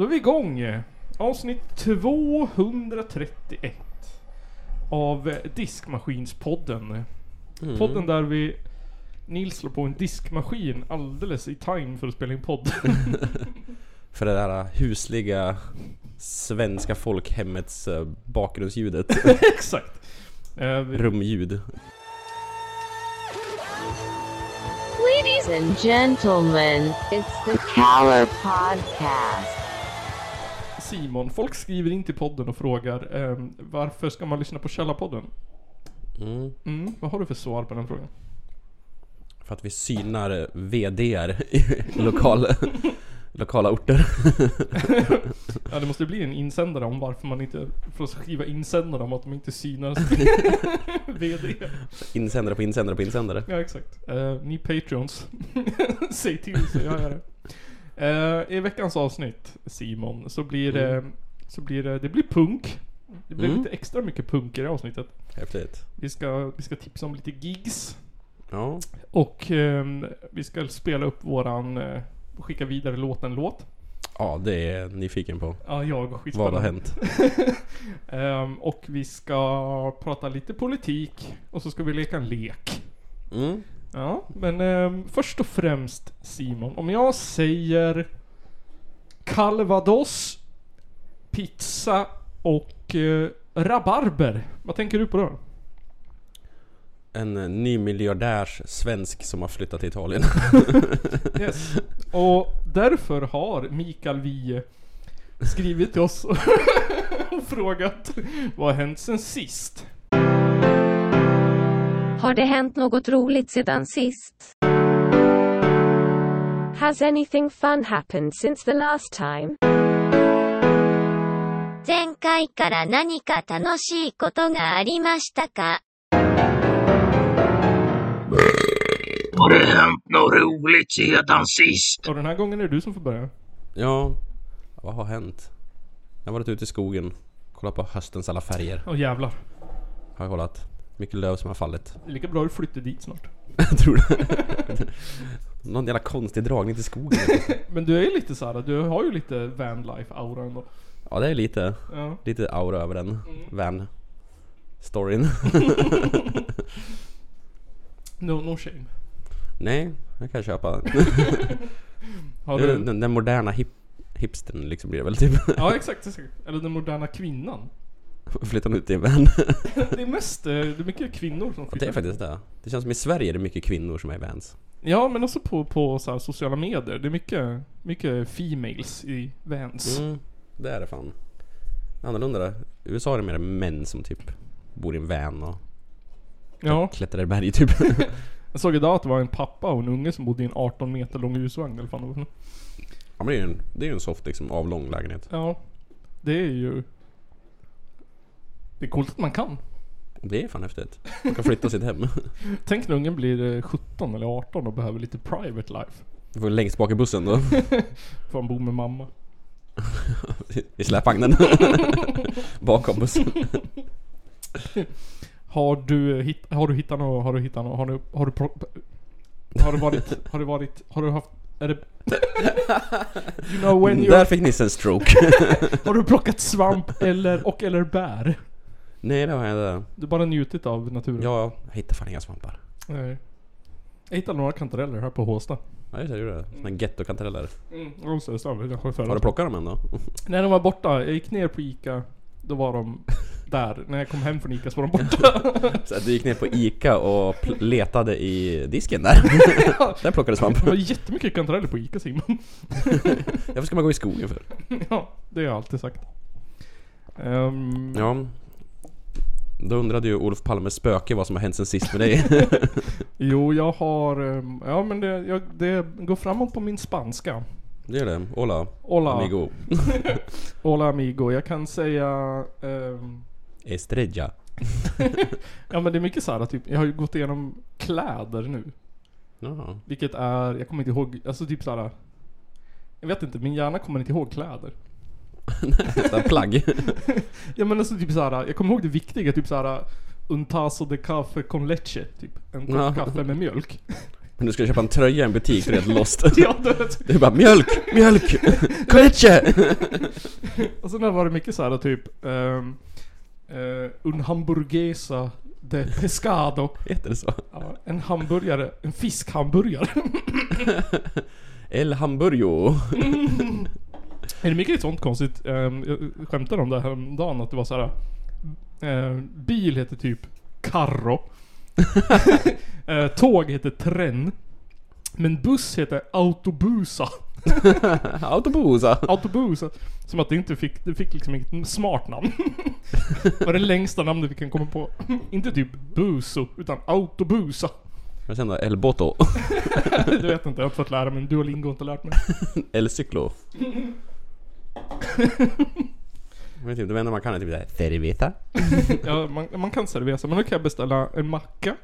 Då är vi igång. Avsnitt 231 av Diskmaskinspodden. Mm. Podden där vi Nils slår på en diskmaskin alldeles i time för att spela in podd. För det där husliga svenska folkhemmets eh, bakgrundsljudet. Exakt. Eh, Rumljud. Ladies and gentlemen, it's the Caller Podcast. Simon, folk skriver in till podden och frågar ehm, varför ska man lyssna på Källarpodden? Mm. Mm, vad har du för svar på den frågan? För att vi synar eh, VDR i lokal, lokala orter. Ja det måste bli en insändare om varför man inte får skriva insändare om att de inte synas VD. Insändare på insändare på insändare. Ja exakt. Eh, ni Patreons. Säg till så jag gör det. Eh, I veckans avsnitt Simon så blir det, så blir det, det blir punk. Det blir Mm. lite extra mycket punk i det avsnittet. Häftigt. Vi ska, vi ska tipsa om lite gigs. Ja. Och ehm, vi ska spela upp våran, eh, skicka vidare låten låt. ja, det är jag nyfiken på. Ja, jag Vad skitspännande. har hänt? Ehm, och vi ska prata lite politik och så ska vi leka en lek. Mm. Ja, men ehm, först och främst Simon, om jag säger Calvados, pizza och eh, rabarber. Vad tänker du på då? En eh, ny miljardärs svensk som har flyttat till Italien. Yes. Och därför har Mikael Wiehe skrivit till oss och frågat vad har hänt sen sist? Har det hänt något roligt sedan sist? Has anything fun happened since the last time? 前回から何か楽しいことがありましたか Har det hänt något roligt sedan sist? Och den här gången är det du som får börja. Ja, vad har hänt? Jag har varit ute i skogen, kollat på höstens alla färger. Åh jävlar. Har jag kollat. Mycket löv som har fallit. Det är lika bra du flyttar dit snart. Jag tror det. Någon jävla konstig dragning till skogen. Men du är ju lite såhär, du har ju lite vanlife-aura ändå. Ja, det är lite, Ja. lite aura över den van storyn. No, no shame. Nej, jag kan köpa. Har du... Den, den moderna hip, hipstern liksom blir det väl typ. Ja exakt, exakt. Eller den moderna kvinnan. Flyttar ut i en van. Det är mest, eh, det är mycket kvinnor som flyttar. Det är faktiskt det. Det känns som i Sverige är det mycket kvinnor som är i vans. Ja men också på, på så här sociala medier. Det är mycket, mycket females i vans. Mm, det är det fan. Annorlunda där. I USA är det mer män som typ bor i en van och Ja, klättrar i berg typ. jag såg idag att det var en pappa och en unge som bodde i en 18 meter lång husvagn eller fan. Ja men det är ju en, det är ju en soft liksom avlång lägenhet. Ja. Det är ju... Det är coolt att man kan. Det är fan häftigt. Man kan flytta sitt hem. Tänk när ungen blir eh, 17 eller 18 och behöver lite private life. Du får längst bak i bussen då. Får han bo med mamma. I släpvagnen. Bakom bussen. Har du, eh, hitt, har du hittat något, har du hittat något, har du, har du, har du varit, har du varit, har du haft, är det... You know when you, Där fick Nisse en stroke. har du plockat svamp eller, och eller bär? Nej det har jag inte. Du bara njutit av naturen? Ja, jag hittar fan inga svampar. Nej. Jag hittade några kantareller här på Håsta. Ja just det, det gjorde det. Såna gettokantareller. Mm, så, så, jag har Har du plockat dem än då? När de var borta, jag gick ner på Ica. Då var de där. När jag kom hem från Ica så var de borta. Så du gick ner på Ica och letade i disken där? där plockade du svamp. Det var jättemycket kantareller på Ica Simon. Varför ska man gå i skogen för? ja, det har jag alltid sagt. Ehm, Ja. Då undrade ju Olof Palmes spöke vad som har hänt sen sist med dig. Jo, jag har... ehm, Ja men det, jag, det går framåt på min spanska. Det är det. Hola, Hola, amigo. hola amigo. Jag kan säga... ehm, Estrella. ja men det är mycket så här, typ, jag har ju gått igenom kläder nu. Jaha. Vilket är, jag kommer inte ihåg, alltså typ såhär Jag vet inte, min hjärna kommer inte ihåg kläder. Sådär plagg. Ja men alltså typ såhär, jag kommer ihåg det viktiga, typ såhär Un tazo de café con leche, typ. En kopp Ja. kaffe med mjölk. Men du ska köpa en tröja i en butik, du är helt lost. Ja, du vet. Det är bara mjölk, mjölk, leche! Och sen har det varit mycket så här typ um, uh, Un hamburguesa de pescado. Heter det så? Ja, en hamburgare, en fiskhamburgare. El Hamburgo. Är det mycket sånt konstigt? Um, jag skämtade om det här dagen att det var så här. eh, bil heter typ Carro. Eh, tåg heter Tren. Men buss heter Autobusa. Autobusa. Autobusa. Som att det inte fick, det fick liksom inget smart namn. det var det längsta namnet vi kan komma på. inte typ Buso, utan Autobusa. Men sen då, El Boto. du vet inte, jag har fått lära mig. Duolingo har inte lärt mig. El Cyklo. Vet inte, det enda man kan är typ såhär Cerveza. Ja, man, man kan cerveza, men då kan jag beställa en macka,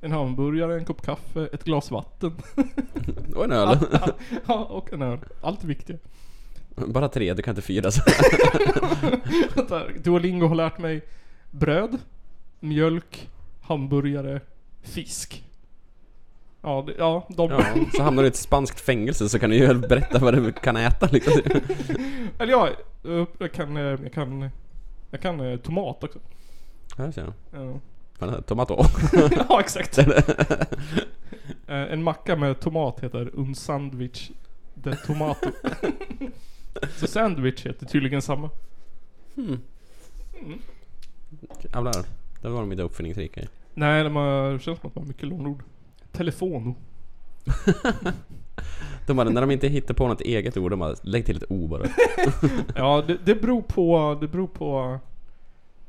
en hamburgare, en kopp kaffe, ett glas vatten. Och en öl. ja, och en öl. Allt är viktigt. Bara tre, du kan inte fyra så. Där, Duolingo har lärt mig bröd, mjölk, hamburgare, fisk. Ja, det, ja de... Ja, så hamnar du i ett spanskt fängelse så kan du ju berätta vad du kan äta liksom. Eller ja, jag kan, eh, jag kan, jag kan eh, tomat också. Här ser jag. Ja, tomato. ja exakt. Eh, En macka med tomat heter un sandwich de tomato. Så sandwich heter tydligen samma. Hmm. Jävlar. Det var de inte uppfinningsrika. Nej, de har, det känns som att de har mycket lånord. Telefono. De bara, när de inte hittar på något eget ord, de bara, lägg till ett O bara. Ja, det, det beror på, det beror på,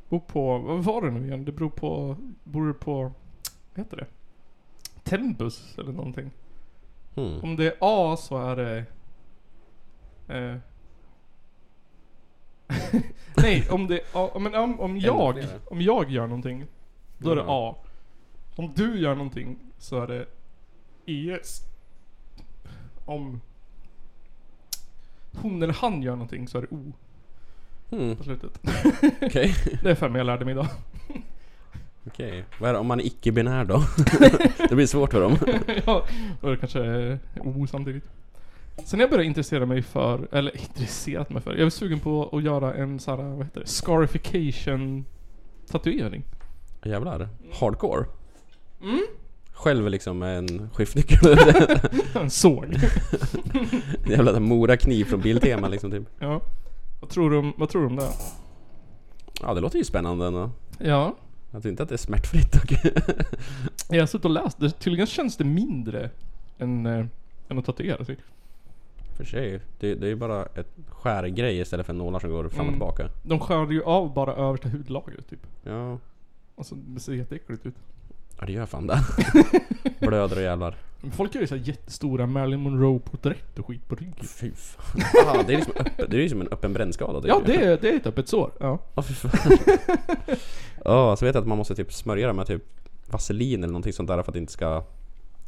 beror på, vad var det nu igen? Det beror på, beror på, vad heter det? Tempus eller någonting. Hmm. Om det är A så är det... Eh, nej, om det A, men om, om jag, om jag gör någonting, då är det Ja. A. Om du gör någonting så är det ES. Om hon eller han gör någonting så är det O Hmm. på slutet. Okej. Det är fem jag lärde mig idag. Okej. Vad är det om man är icke-binär då? det blir svårt för dem. ja, och det kanske är O samtidigt. Sen jag började intressera mig för, eller intresserat mig för, jag var sugen på att göra en sån här, vad heter det, scarification tatuering. Jävlar. Hardcore. Mm. Själv liksom med en skiftnyckel. En såg. Jävla morakniv från Biltema liksom typ. ja. Vad tror du om, vad tror du om det? Ja det låter ju spännande ändå. Ja. Jag tror inte att det är smärtfritt dock. Jag har suttit och läst, det, tydligen känns det mindre än, äh, än att tatuera sig. För sig. Det, det är ju bara ett skärgrej istället för nålar som går fram och Mm. tillbaka. De skär ju av bara översta hudlagret typ. Ja. Alltså det ser jätteäckligt ut. Ja det gör fan det. Blöder och jävlar. Folk gör ju såhär jättestora Marilyn Monroe porträtt och skit på ryggen. Fy fan. Ah, det är liksom öppen, det är ju som en öppen brännskada. Ja det är, det är ett öppet sår. Ja. Ja fy fan. Ja, så vet jag att man måste typ smörja det med typ vaselin eller någonting sånt där för att det inte ska...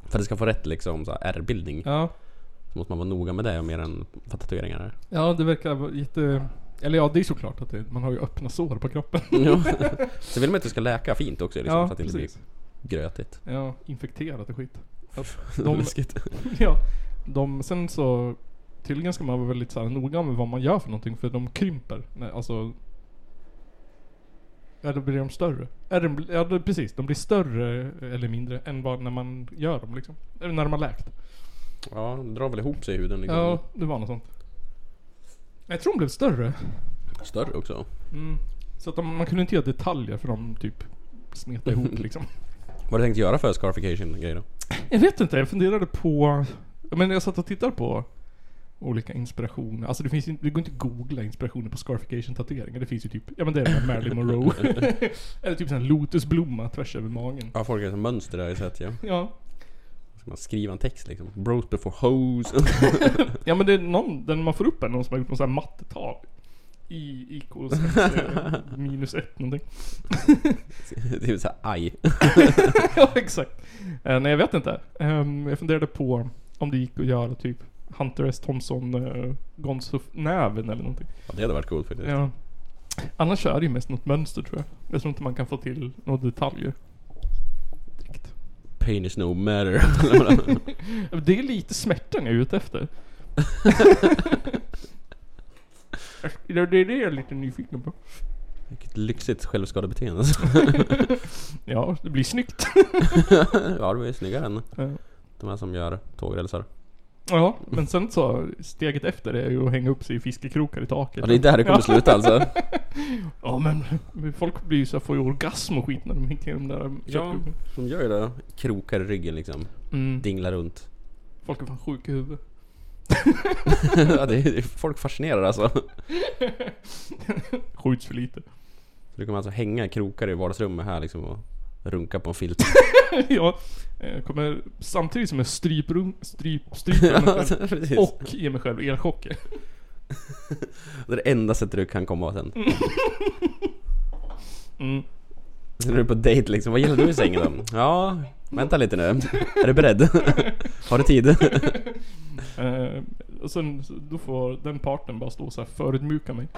För att det ska få rätt liksom så här ärrbildning. Ja. Så måste man vara noga med det mer än för tatueringar. Ja, det verkar vara jätte... Eller ja, det är såklart att det, man har ju öppna sår på kroppen. Ja. Så vill man att det ska läka fint också liksom, ja, så att det inte blir precis. Grötigt. Ja, infekterat och skit. Att De... Läskigt. ja, de, sen så... Tydligen ska man vara väldigt så här, noga med vad man gör för någonting för de krymper. Nej, alltså... Ja, då blir de större. Är de, ja, det, precis. De blir större eller mindre än vad när man gör dem liksom. Eller när de har läkt. Ja, de drar väl ihop sig i huden liksom. Ja, det var något sånt. Jag tror de blev större. Större också. Mm. Så att de, man kunde inte göra detaljer för de typ smetade ihop liksom. Vad har du tänkt göra för scarification grej då? Jag vet inte, jag funderade på... Menar jag satt och tittade på olika inspirationer. Alltså det finns ju, det går inte att googla inspirationer på scarification tatueringar. Det finns ju typ, ja men det är den här Marilyn Monroe. Eller typ en lotusblomma tvärs över magen. Ja, folk är som mönster har jag sett ja. Ja. Ska man skriva en text liksom? Bros before hoes. Ja men det är någon, den man får upp är någon som har gjort någon sån här mattetal. I equals eh, minus ett någonting. det är såhär aj. ja exakt. Eh, nej jag vet inte. Ehm, jag funderade på om det gick att göra typ Hunter S. Thompson uh, Gonzo-näven eller någonting. Ja, det hade varit coolt faktiskt. Ja. Annars är det ju mest något mönster tror jag. Jag tror inte man kan få till några detaljer. Direkt. pain is no matter. Det är lite smärtan jag är ute efter. Det är det jag är lite nyfiken på. Vilket lyxigt självskadebeteende. Ja, det blir snyggt. ja, du är snyggare än Ja. de här som gör tågrälsar. Ja, men sen så steget efter det är ju att hänga upp sig i fiskekrokar i taket. Ja, det är där det kommer sluta alltså. Ja men folk blir ju så här, får ju orgasm och skit när de hinkar i de där Ja, de gör ju det. Krokar i ryggen liksom. Mm. Dinglar runt. Folk är fan sjuka i huvudet. Ja, det är, folk fascinerar alltså. Skjuts för lite. Så du kan alltså hänga krokar i vardagsrummet här liksom och runka på en filt. ja, jag kommer samtidigt som jag stryper, stryp, stryper mig själv och ger mig själv elchocker. Det är det enda sättet du kan komma sen. Mm. Sen är du på dejt liksom, vad gillar du i sängen då? Ja, vänta lite nu. Är du beredd? Har du tid? Eh, och sen så- då får den parten bara stå så här förödmjuka mig.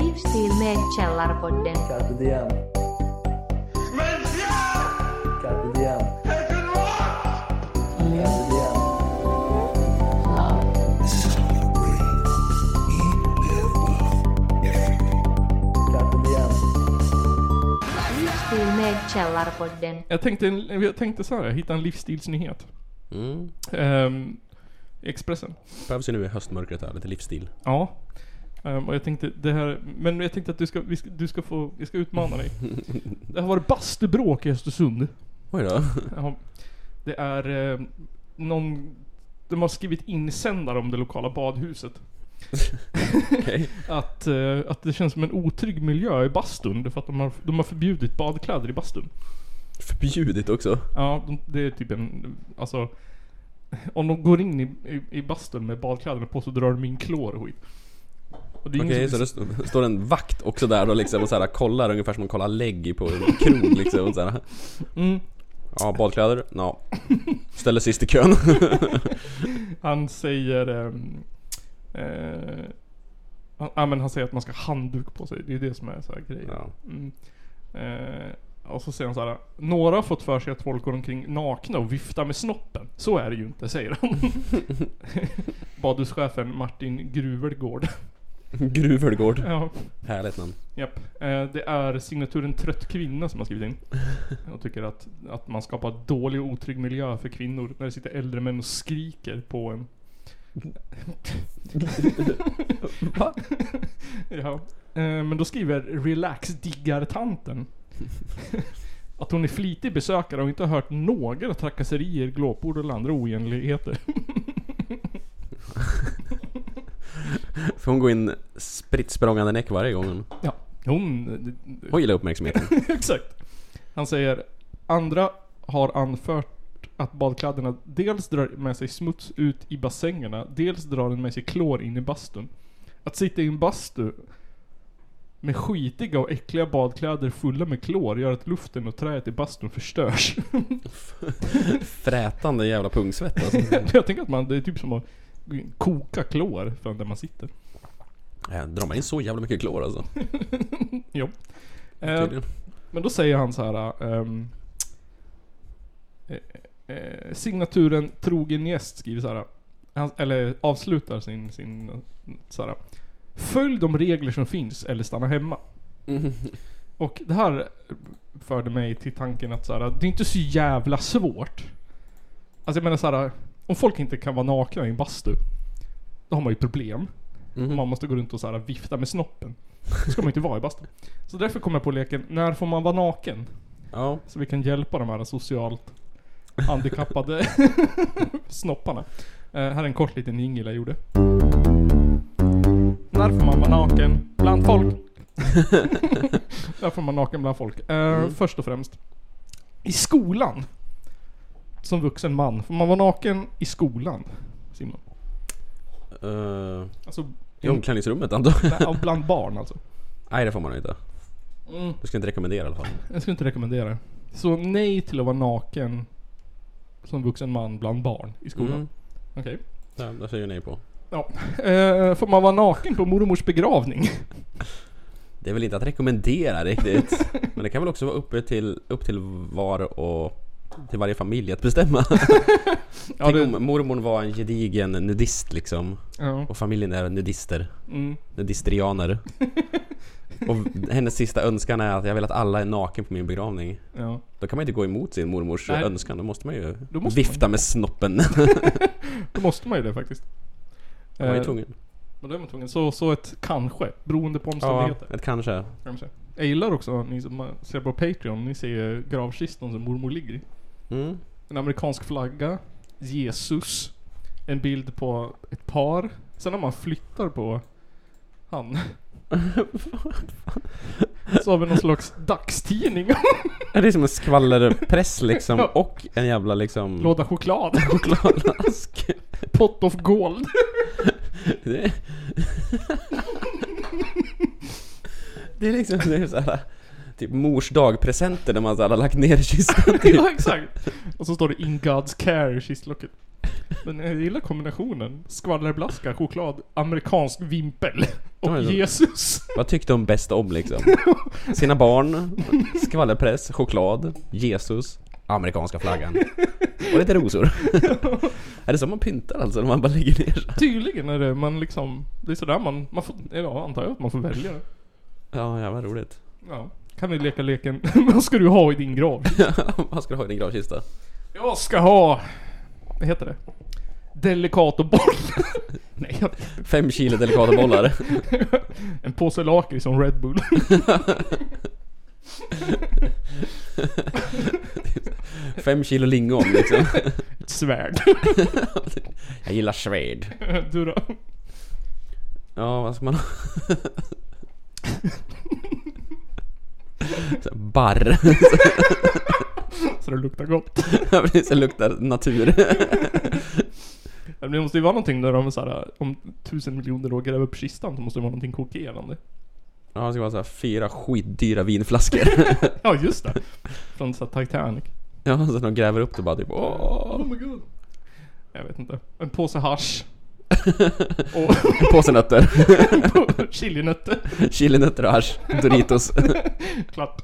Livsstil med Källarpodden. Carpe diem. Källarpodden. Jag tänkte, en- jag tänkte så här, jag hittade en livsstilsnyhet. Mm. Ehm, Expressen. Behövs ju nu i höstmörkret här, lite livsstil. Ja. Ehm, och jag tänkte det här, men jag tänkte att du ska, vi ska, du ska få, jag ska utmana dig. Det har varit bastubråk i Östersund. Oj då. Ja, det är eh, någon, de har skrivit insändare om det lokala badhuset. Okej. Att, eh, att det känns som en otrygg miljö i bastun för att de har, de har förbjudit badkläder i bastun. Förbjudit också. Ja, de, det är typ en, alltså om de går in i, i, i bastun med badkläderna på så drar de in klor och skit. Okej, ingen så som, det st- står en vakt också där då liksom och så här, kollar ungefär som man kollar lägg på en krog liksom och så här. mm, Ja, badkläder? Ja. Ställer sist i kön. han säger ehm, eh, han, ja, men han säger att man ska ha handduk på sig. Det är det som är så här grejen. Ja. Mm. Eh, och så säger han så här. Några har fått för sig att folk går omkring nakna och viftar med snoppen. Så är det ju inte, säger han. Badhuschefen Martin Gruvelgård. Gruvölgård. Ja, Härligt namn. japp. Eh, det är signaturen Trött Kvinna som har skrivit in. Och tycker att, att man skapar dålig och otrygg miljö för kvinnor när det sitter äldre män och skriker på en. Va? Ja. Eh, men då skriver Relax-diggar-tanten att hon är flitig besökare och inte har hört några trakasserier, glåpord eller andra oegentligheter. Får hon gå in spritt språngande näck varje gång? Ja, hon... Hon gillar uppmärksamheten. Exakt. Han säger andra har anfört att badkläderna dels drar med sig smuts ut i bassängerna, dels drar den med sig klor in i bastun. Att sitta i en bastu med skitiga och äckliga badkläder fulla med klor gör att luften och träet i bastun förstörs. Frätande jävla pungsvett alltså. Jag tänker att man, det är typ som att koka klor från där man sitter. Ja, drar man in så jävla mycket klor alltså? Jo. Eh. Men då säger han så här. ehm, eh, signaturen trogen gäst skriver här. Han, eller avslutar sin, sin här. Följ de regler som finns eller stanna hemma. Och det här förde mig till tanken att här, det är inte så jävla svårt. Alltså jag menar här, om folk inte kan vara nakna i en bastu, då har man ju problem. Om man måste gå runt och så här vifta med snoppen. Då ska man inte vara i bastun. Så därför kom jag på leken, när får man vara naken? Ja. Så vi kan hjälpa de här socialt handikappade snopparna. Eh, här är en kort liten jingel jag gjorde. När får man vara naken bland folk? när får man naken bland folk? Eh, Först och främst. I skolan. Som vuxen man. Får man vara naken i skolan? Simon? Uh, Alltså... I omklädningsrummet antar jag. Bland barn alltså. Nej det får man inte. Mm. Du ska inte rekommendera i alla fall. Jag skulle inte rekommendera det. Så nej till att vara naken som vuxen man bland barn i skolan. Mm. Okej. Ja, det säger jag nej på. Ja. Eh, får man vara naken på mormors begravning? Det är väl inte att rekommendera riktigt. Men det kan väl också vara uppe till, upp till var och till varje familj att bestämma. Ja, Tänk det, om mormor var en gedigen nudist liksom. ja. Och familjen är nudister. Mm. Nudistrianer. Och hennes sista önskan är att jag vill att alla är naken på min begravning. ja. Då kan man inte gå emot sin mormors Nej. önskan. Då måste man ju måste vifta med snoppen. Då måste man ju det faktiskt. Man är ju Eh, tvungen. Men då är man tvungen. Så, så ett kanske, beroende på Ja, omständigheter. ett kanske. Kanske. Jag gillar också, ni som ser på Patreon, ni ser gravkistan som mormor ligger i. Mm. En amerikansk flagga, Jesus, en bild på ett par. Sen när man flyttar på han. Så har vi någon slags dagstidning. Det är som en skvallerpress liksom. Och en jävla liksom... Låda choklad. Chokladask. Pot of gold. Det är... det är liksom det är så här, typ mors dagpresenter när man så har lagt ner i kistan. Typ. ja exakt. Och så står det In God's care i kistlocket. Men jag gillar kombinationen. Skvallerblaska, choklad, amerikansk vimpel och Ja. Jesus. Vad tyckte de bäst om liksom? Sina barn, skvallerpress, choklad, Jesus, amerikanska flaggan. Och lite rosor. är det så man pyntar alltså? När man bara lägger ner? Tydligen är det man liksom, det är sådär man, man får, ja antar jag att man får välja det. Ja, vad roligt. Ja. Kan vi leka leken, vad ska du ha i din grav? Vad ska du ha i din gravkista? Jag ska ha, vad heter det? Delicatoboll. Nej, jag- Fem kilo delikata bollar. en påse lakrits som Red Bull. Fem kilo lingon liksom. Ett svärd. Jag gillar svärd. Du då? Ja, vad ska man ha? Så här, Barr. Så det luktar gott. Ja, precis, det luktar natur. Men det måste ju vara någonting där de såhär, om tusen miljoner år gräver upp kistan så måste det vara någonting kokerande. Ja, det ska vara så här fyra skitdyra vinflaskor. Ja just det. Från så här Titanic. Ja, så de gräver upp det bara typ åh. Oh my god. Jag vet inte. En påse hasch. och Påsenötter. chilinötter. Chilinötter och hasch. Doritos. Klapp.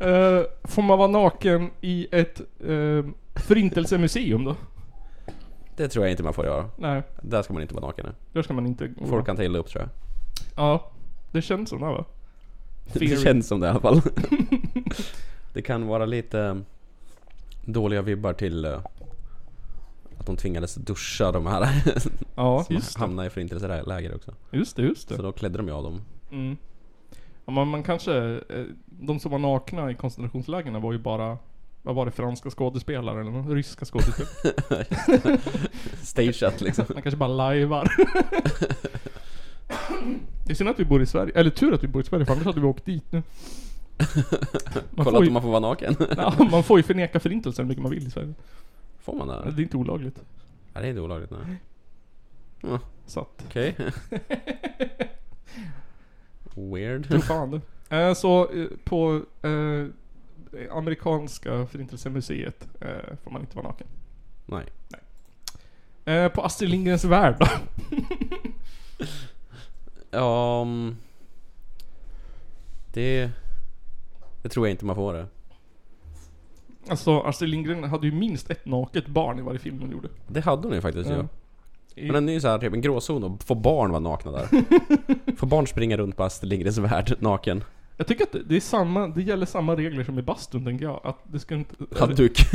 Eh, får man vara naken i ett uh, förintelsemuseum då? Det tror jag inte man får göra. Nej, Där ska man inte vara naken. där ska man inte gå. Folk kan ta illa upp tror jag. Ja, det känns som det va? Det Fear- känns som det i alla fall. Det kan vara lite dåliga vibbar till eh, att de tvingades duscha de här Ja, som hamnade i förintelseläger också. Just det, just Så det. då klädde de ju av dem. Mm. Ja, man, man kanske, eh, de som var nakna i koncentrationslägren var ju bara, vad var det, franska skådespelare eller någon, ryska skådespelare? Stageat liksom. Man kanske bara lajvar. Det är synd att vi bor i Sverige, eller tur att vi bor i Sverige för annars hade vi åkt dit nu. Man Kolla ju, man får vara naken. ja, man får ju förneka förintelsen hur mycket man vill i Sverige. Får man det? Det är inte olagligt. Nej, det är inte olagligt nej. Så att, Okej. Weird. tro fan. Eh, så eh, på eh, amerikanska förintelsemuseet eh, får man inte vara naken. Nej. Eh, på Astrid Lindgrens Värld då? Ja... mm, Det... Det tror jag inte man får det. Alltså Astrid Lindgren hade ju minst ett naket barn i varje film hon gjorde. Det hade hon ju faktiskt Ja. Men den är ju såhär typ en gråzon och får barn vara nakna där. får barn springa runt på Astrid Lindgrens värld naken. jag tycker att det, det är samma, det gäller samma regler som i bastun tänker jag. Att det ska inte... Är det, Handduk.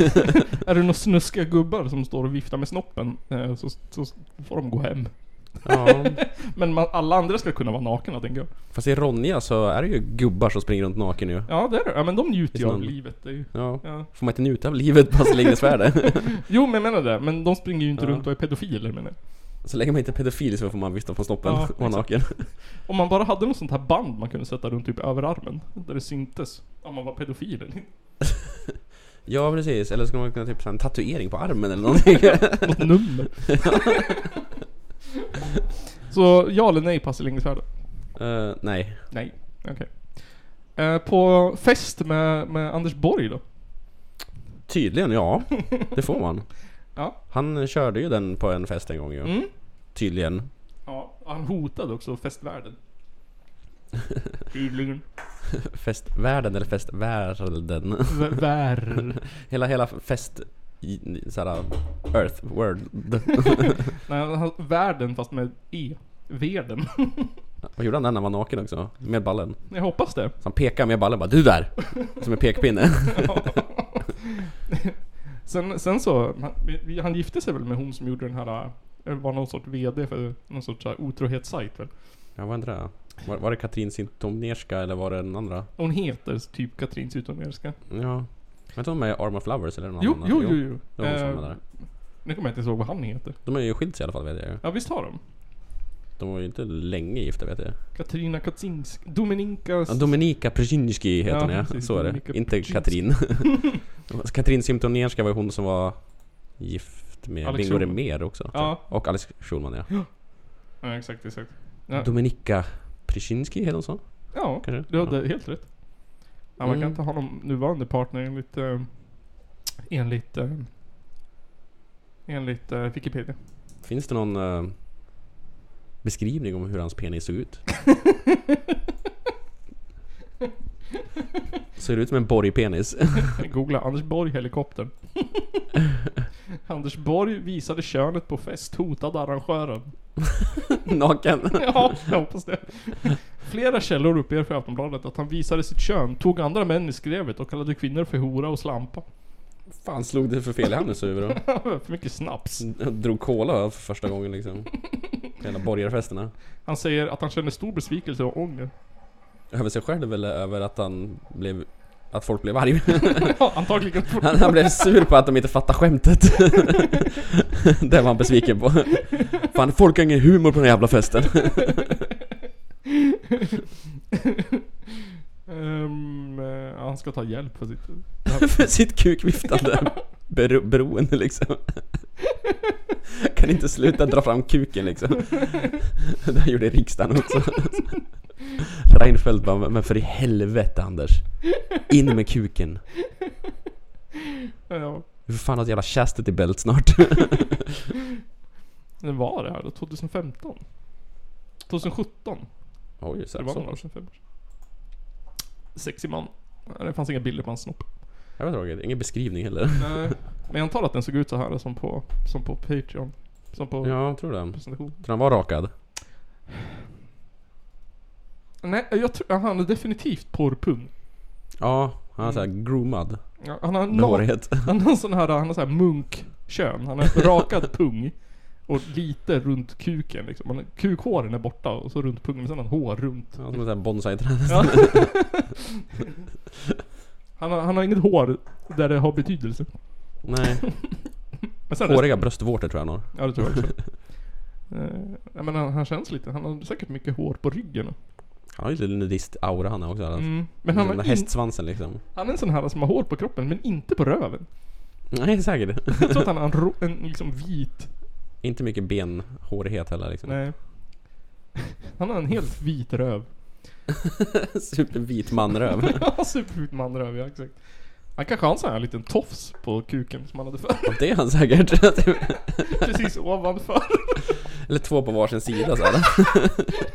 är det några snuskiga gubbar som står och viftar med snoppen eh, så, så får de gå hem. Ja. Men man, alla andra ska kunna vara nakna tänker jag. Fast i Ronja så är det ju gubbar som springer runt naken ju. Ja det är det. Ja men de njuter ju av livet. Det är ju, Ja. ja. Får man inte njuta av livet på Astrid värld? Jo men jag menar det. Men de springer ju inte Ja. runt och är pedofiler menar jag. Så länge man inte är pedofil så får man vifta på snoppen Ja, och vara naken. Om man bara hade något sånt här band man kunde sätta runt typ överarmen. Där det syntes om man var pedofil eller inte. Ja precis, eller ska man kunna typ en tatuering på armen eller någonting? Något nummer. Så ja eller nej Lindgrens Värld? Eh, nej. Nej. Okej. Eh, på fest med, med Anders Borg då? Tydligen ja, det får man. Ja. Han körde ju den på en fest en gång ju. Mm. Tydligen. Ja, han hotade också festvärlden. Tydligen. Festvärlden eller festvärlden? Vär. hela, hela fest... Såhär... Earth, world. Nej, världen fast med E. Världen. Vad gjorde han där när han var naken också? Med ballen. Jag hoppas det. Så han pekade med ballen bara Du där! Som en pekpinne. Sen, sen så, han, gifte sig väl med hon som gjorde den här, eh, var någon sorts VD för någon sorts här otrohetssajt väl? Ja, vad är det? Var, var det Katrin Zintomierska eller var det den andra? Hon heter typ Katrin Zytomierska. Ja. Om de är Arm of Lovers eller någon Jo, annan. jo, jo, jo. Det var hon som Eh, där. Nu kommer jag inte ihåg vad han heter. De är ju skilt sig i alla fall vet jag ju. Ja visst har de? De var ju inte länge gifta vet jag. Katarina Kaczynsk, Dominika... Ja, Dominika Przynski heter hon ja. precis, Så är det. Dominika Inte Przynski. Katrin. Katrin Zintomierska var ju hon som var gift med Alex Bingo Schulman. Också. Ja. Och Alex Schulman ja. Ja exakt, exakt. Ja, Dominika Przynski heter hon så? ja kanske? du hade helt rätt. Ja, man kan Mm. inte ha någon nuvarande partner enligt... Eh, enligt... Eh, enligt eh, Wikipedia. Finns det någon eh, beskrivning om hur hans penis såg ut? Ser det ut som en borgpenis? Googla Anders Borg helikoptern. Anders Borg visade könet på fest, hotade arrangören. Naken? Ja, jag hoppas det. Flera källor uppger för Aftonbladet att han visade sitt kön, tog andra män i skrevet och kallade kvinnor för hora och slampa. fan slog det för fel i hennes huvud då? för mycket snaps. Drog cola för första gången liksom. Hela borgarfesterna. Han säger att han känner stor besvikelse och ånger. Över sig själv eller över att han blev... Att folk blev arg? Ja, antagligen. Han, han blev sur på att de inte fattade skämtet. det var han besviken på. Fan, folk har ingen humor på den här jävla festen. Eh, han ska ta hjälp för sitt... för sitt kukviftande bero, beroende liksom. Kan inte sluta dra fram kuken liksom. Det här gjorde riksdagen också. Reinfeldt bara, men för i helvete Anders. In med kuken. Ja, Vi får fan ha ett jävla chastity belt snart. det var det här då? 2015? 2017? Oj, så, det var några år sedan. fem år. Sexig man. Det fanns inga bilder på hans snopp. Jag vet inte, ingen beskrivning heller. Nej. Men jag antar att den såg ut så här som på, som på Patreon. Som på Ja, jag tror det. presentation. Tror han var rakad? Nej, jag tror, han är definitivt porrpung. Ja, han är såhär groomad. Ja, Han har, no, hårighet. han har sån här, han har så här munkkön. Han har rakad pung. Och lite runt kuken liksom. Han, kukhåren är borta och så runt pungen. Men sen har han hår runt. Ja, som en sån här bonsai-träd Ja. han, har, han har inget hår där det har betydelse. Nej, Men sen håriga bröstvårtor tror jag han har. Ja det tror jag också. Eh, ja, men han, han känns lite, han har säkert mycket hår på ryggen. Han har ju lite nudist-aura han också. Mm. Mm. Men han, den har där hästsvansen liksom. han är en sån här som har hår på kroppen men inte på röven. Nej, säkert. Jag tror att han har en, ro, en liksom vit, Inte mycket benhårighet heller liksom. nej. Han har en helt vit röv. Supervit manröv. Ja, supervit manröv, ja exakt. Han kanske har en sån här liten tofs på kuken som han hade förr. Och det är han säkert. Precis ovanför. Eller två på varsin sida såhär.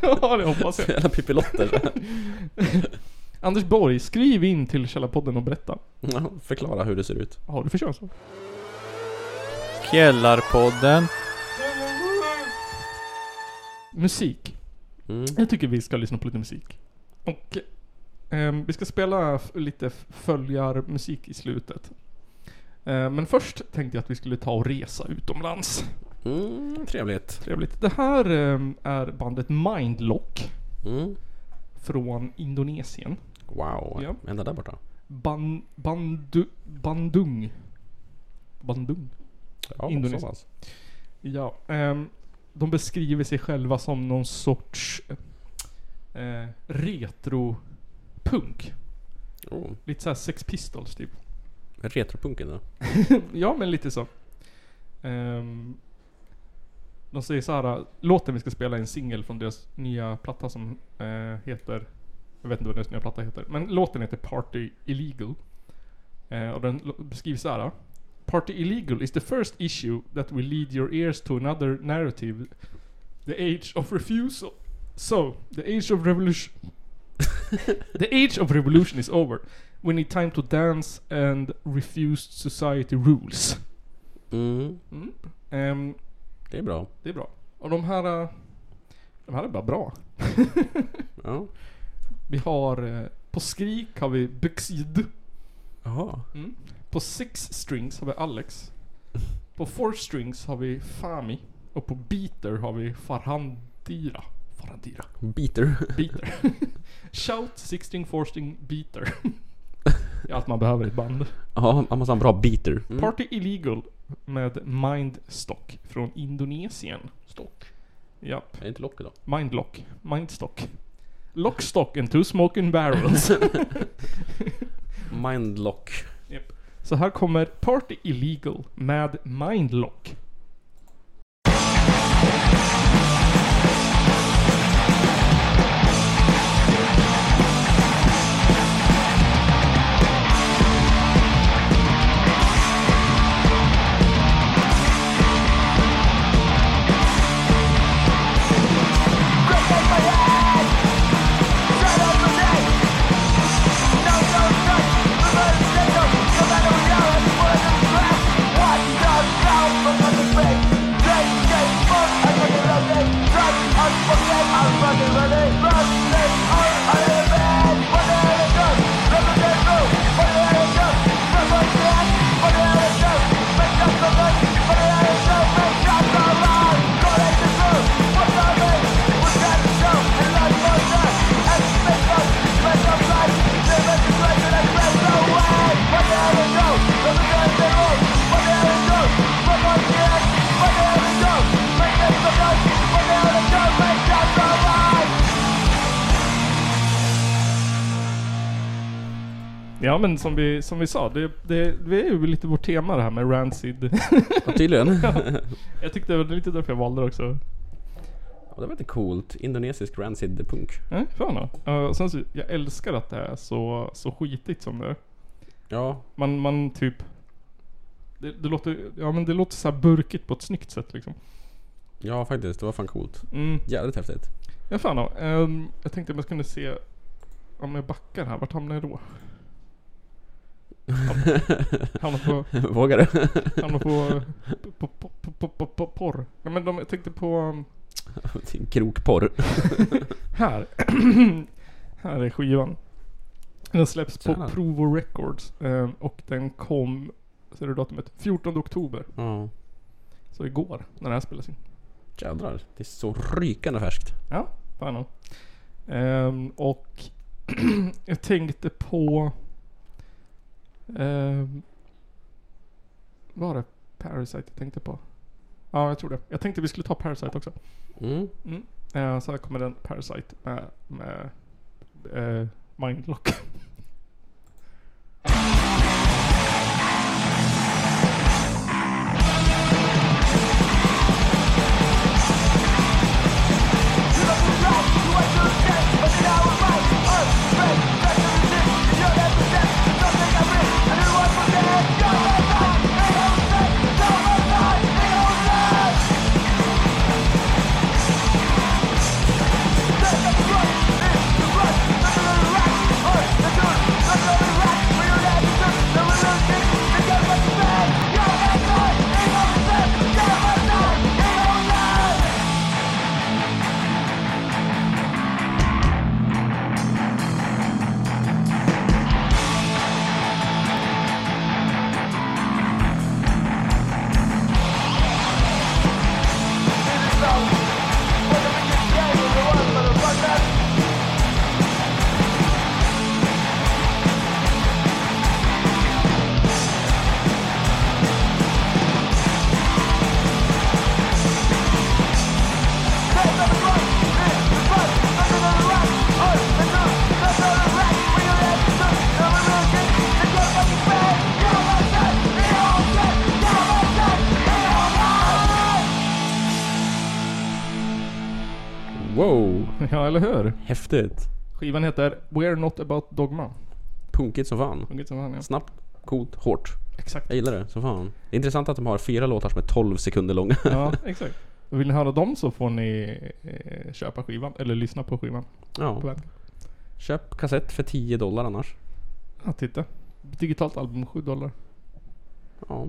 ja det hoppas jag. Jävla pippilotter. så här. Anders Borg, skriv in till Källarpodden och berätta. Ja, förklara hur det ser ut. Har du för könsroll? Källarpodden. Musik. Mm. Jag tycker vi ska lyssna på lite musik. Och ehm, vi ska spela lite följarmusik i slutet. Eh, men först tänkte jag att vi skulle ta och resa utomlands. Mm, trevligt. Trevligt. Det här ehm, är bandet Mindlock Mm. från Indonesien. Wow. Ja. Ända där borta. Ban, bandu, Bandung. Bandung. Ja, Indonesien. Ja. ehm, de beskriver sig själva som någon sorts eh, retro-punk. Oh. Lite såhär Sex Pistols typ. Retropunken då? ja men lite så. Ehm, de säger så här. låten vi ska spela är en singel från deras nya platta som eh, heter Jag vet inte vad deras nya platta heter. Men låten heter Party Illegal. Eh, och den beskrivs så här. Party Illegal is the first issue that will lead your ears to another narrative The age of refusal. So, the age of revolution... the age of revolution is over. We need time to dance and refuse society rules. Mm, Mm. Ehm, det är bra. det är bra. Och de här... eh, De här är bara bra. Ja. Vi har... eh, På skrik har vi Byxid. Jaha. Mm. På six strings har vi Alex. På four strings har vi Fami. Och på beater har vi Farhandira. Farhandira. Beater. Beater. Shout, six string, four string, beater. Det är allt man behöver i ett band. Ja, man måste ha en bra beater. Mm. Party Illegal med Mindstock från Indonesien. Stock. Japp. Är det inte lock idag? Mindlock. Mindstock. Lockstock and two smoking barrels. Mindlock. Japp. Så här kommer Party Illegal med Mindlock. Ja men som vi, som vi sa, det, det, det är ju lite vårt tema det här med Rancid. Ja, tydligen. jag tyckte det var lite därför jag valde det också. Ja, det var lite coolt. Indonesisk rancid punk. Nej, fan då. Uh, sen så, jag älskar att det är så, så skitigt som det är. Ja, Man, man typ... Det, det låter, ja men det låter så här burkigt på ett snyggt sätt liksom. ja faktiskt. Det var fan coolt. Mm. Jävligt häftigt. Ja fan då. Ehm, jag tänkte om jag kunde se... Om jag backar här, vart hamnar jag då? Hamnar på... Vågar du? Hamnar på... På, på, på, på, på, på porr. Nej men de, jag tänkte på... um, Din krokporr. Här. här är skivan. Den släpps på Tjena. Provo Records. ehm, och den kom... Ser du datumet? 14 oktober. Ja. Så igår, när det här spelas in. Jädrar. Det är så rykande färskt. Ja, fan nog. Ehm, och jag tänkte på... Um, var det Parasite jag tänkte på? Ja, jag tror det. Jag tänkte vi skulle ta Parasite också. Mm. Mm. Eh, så här kommer den Parasite med, med eh, Mindlock. eller hur? Häftigt. Skivan heter We're Not About Dogma. Punkigt som fan. Ungefär som han, ja. Snabbt, coolt, hårt. Exakt. Jag gillar det som fan. Det är intressant att de har fyra låtar som är 12 sekunder långa. Ja, exakt. Vill ni höra dem så får ni eh, köpa skivan, eller lyssna på skivan. På Ja. väg. Köp kassett för 10 dollar annars. Ja, titta. Digitalt album 7 dollar. Ja.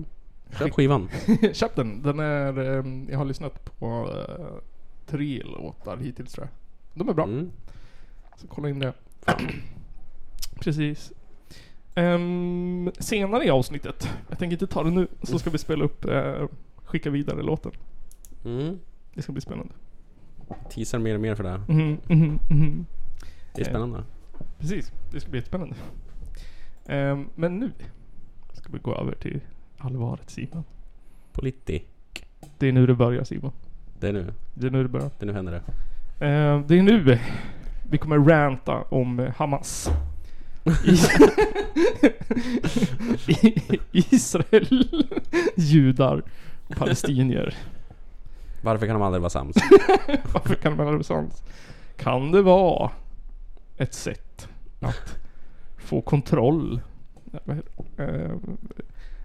Köp skivan. Köp den. Den är, ehm, jag har lyssnat på eh, tre låtar hittills tror jag. De är bra. Mm. Så kolla in det. Precis. Ehm, senare i avsnittet, jag tänker inte ta det nu, så ska vi spela upp eh, Skicka vidare låten. Mm. Det ska bli spännande. Teasar mer och mer för det. här. Mhm, mhm, mhm. Det är spännande. Precis, det ska bli jättespännande. Ehm, men nu ska vi gå över till allvaret Simon. Politi. Det är nu det börjar Simon. Det är nu. Det är nu det börjar. Det är nu händer det. Ehm, det är nu vi kommer ranta om eh, Hamas. Israel, judar palestinier. Varför kan de aldrig vara sams? Varför kan man vara sams? Kan det vara ett sätt att få kontroll? Eh,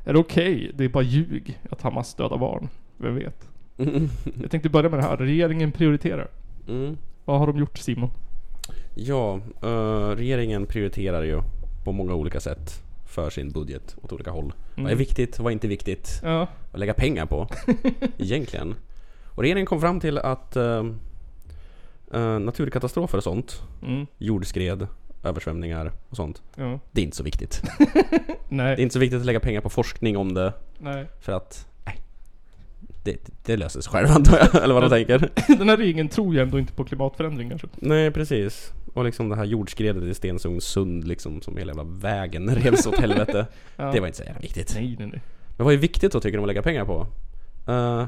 är det okej? Det är bara ljug att Hamas dödar barn. Vem vet? Jag tänkte börja med det här. Regeringen prioriterar. Mm. Vad har de gjort Simon? Ja, eh, regeringen prioriterar ju på många olika sätt för sin budget åt olika håll. Vad är Mm. viktigt? Vad är inte viktigt? Ja. Att lägga pengar på? Egentligen. Och regeringen kom fram till att eh, eh, naturkatastrofer och sånt, Mm. jordskred, översvämningar och sånt, Ja. det är inte så viktigt. Det är Nej. inte så viktigt att lägga pengar på forskning om det Nej. för att, nej. Det, det löser sig själv antar jag, eller vad de tänker. Den här regeringen tror ju ändå inte på klimatförändringar. Så. Nej precis. Och liksom det här jordskredet i Stenungsund liksom som hela jävla vägen revs åt helvete. Ja. Det var inte så jävla viktigt. Nej, nej, nej. Men vad är viktigt då tycker de att lägga pengar på? Eh,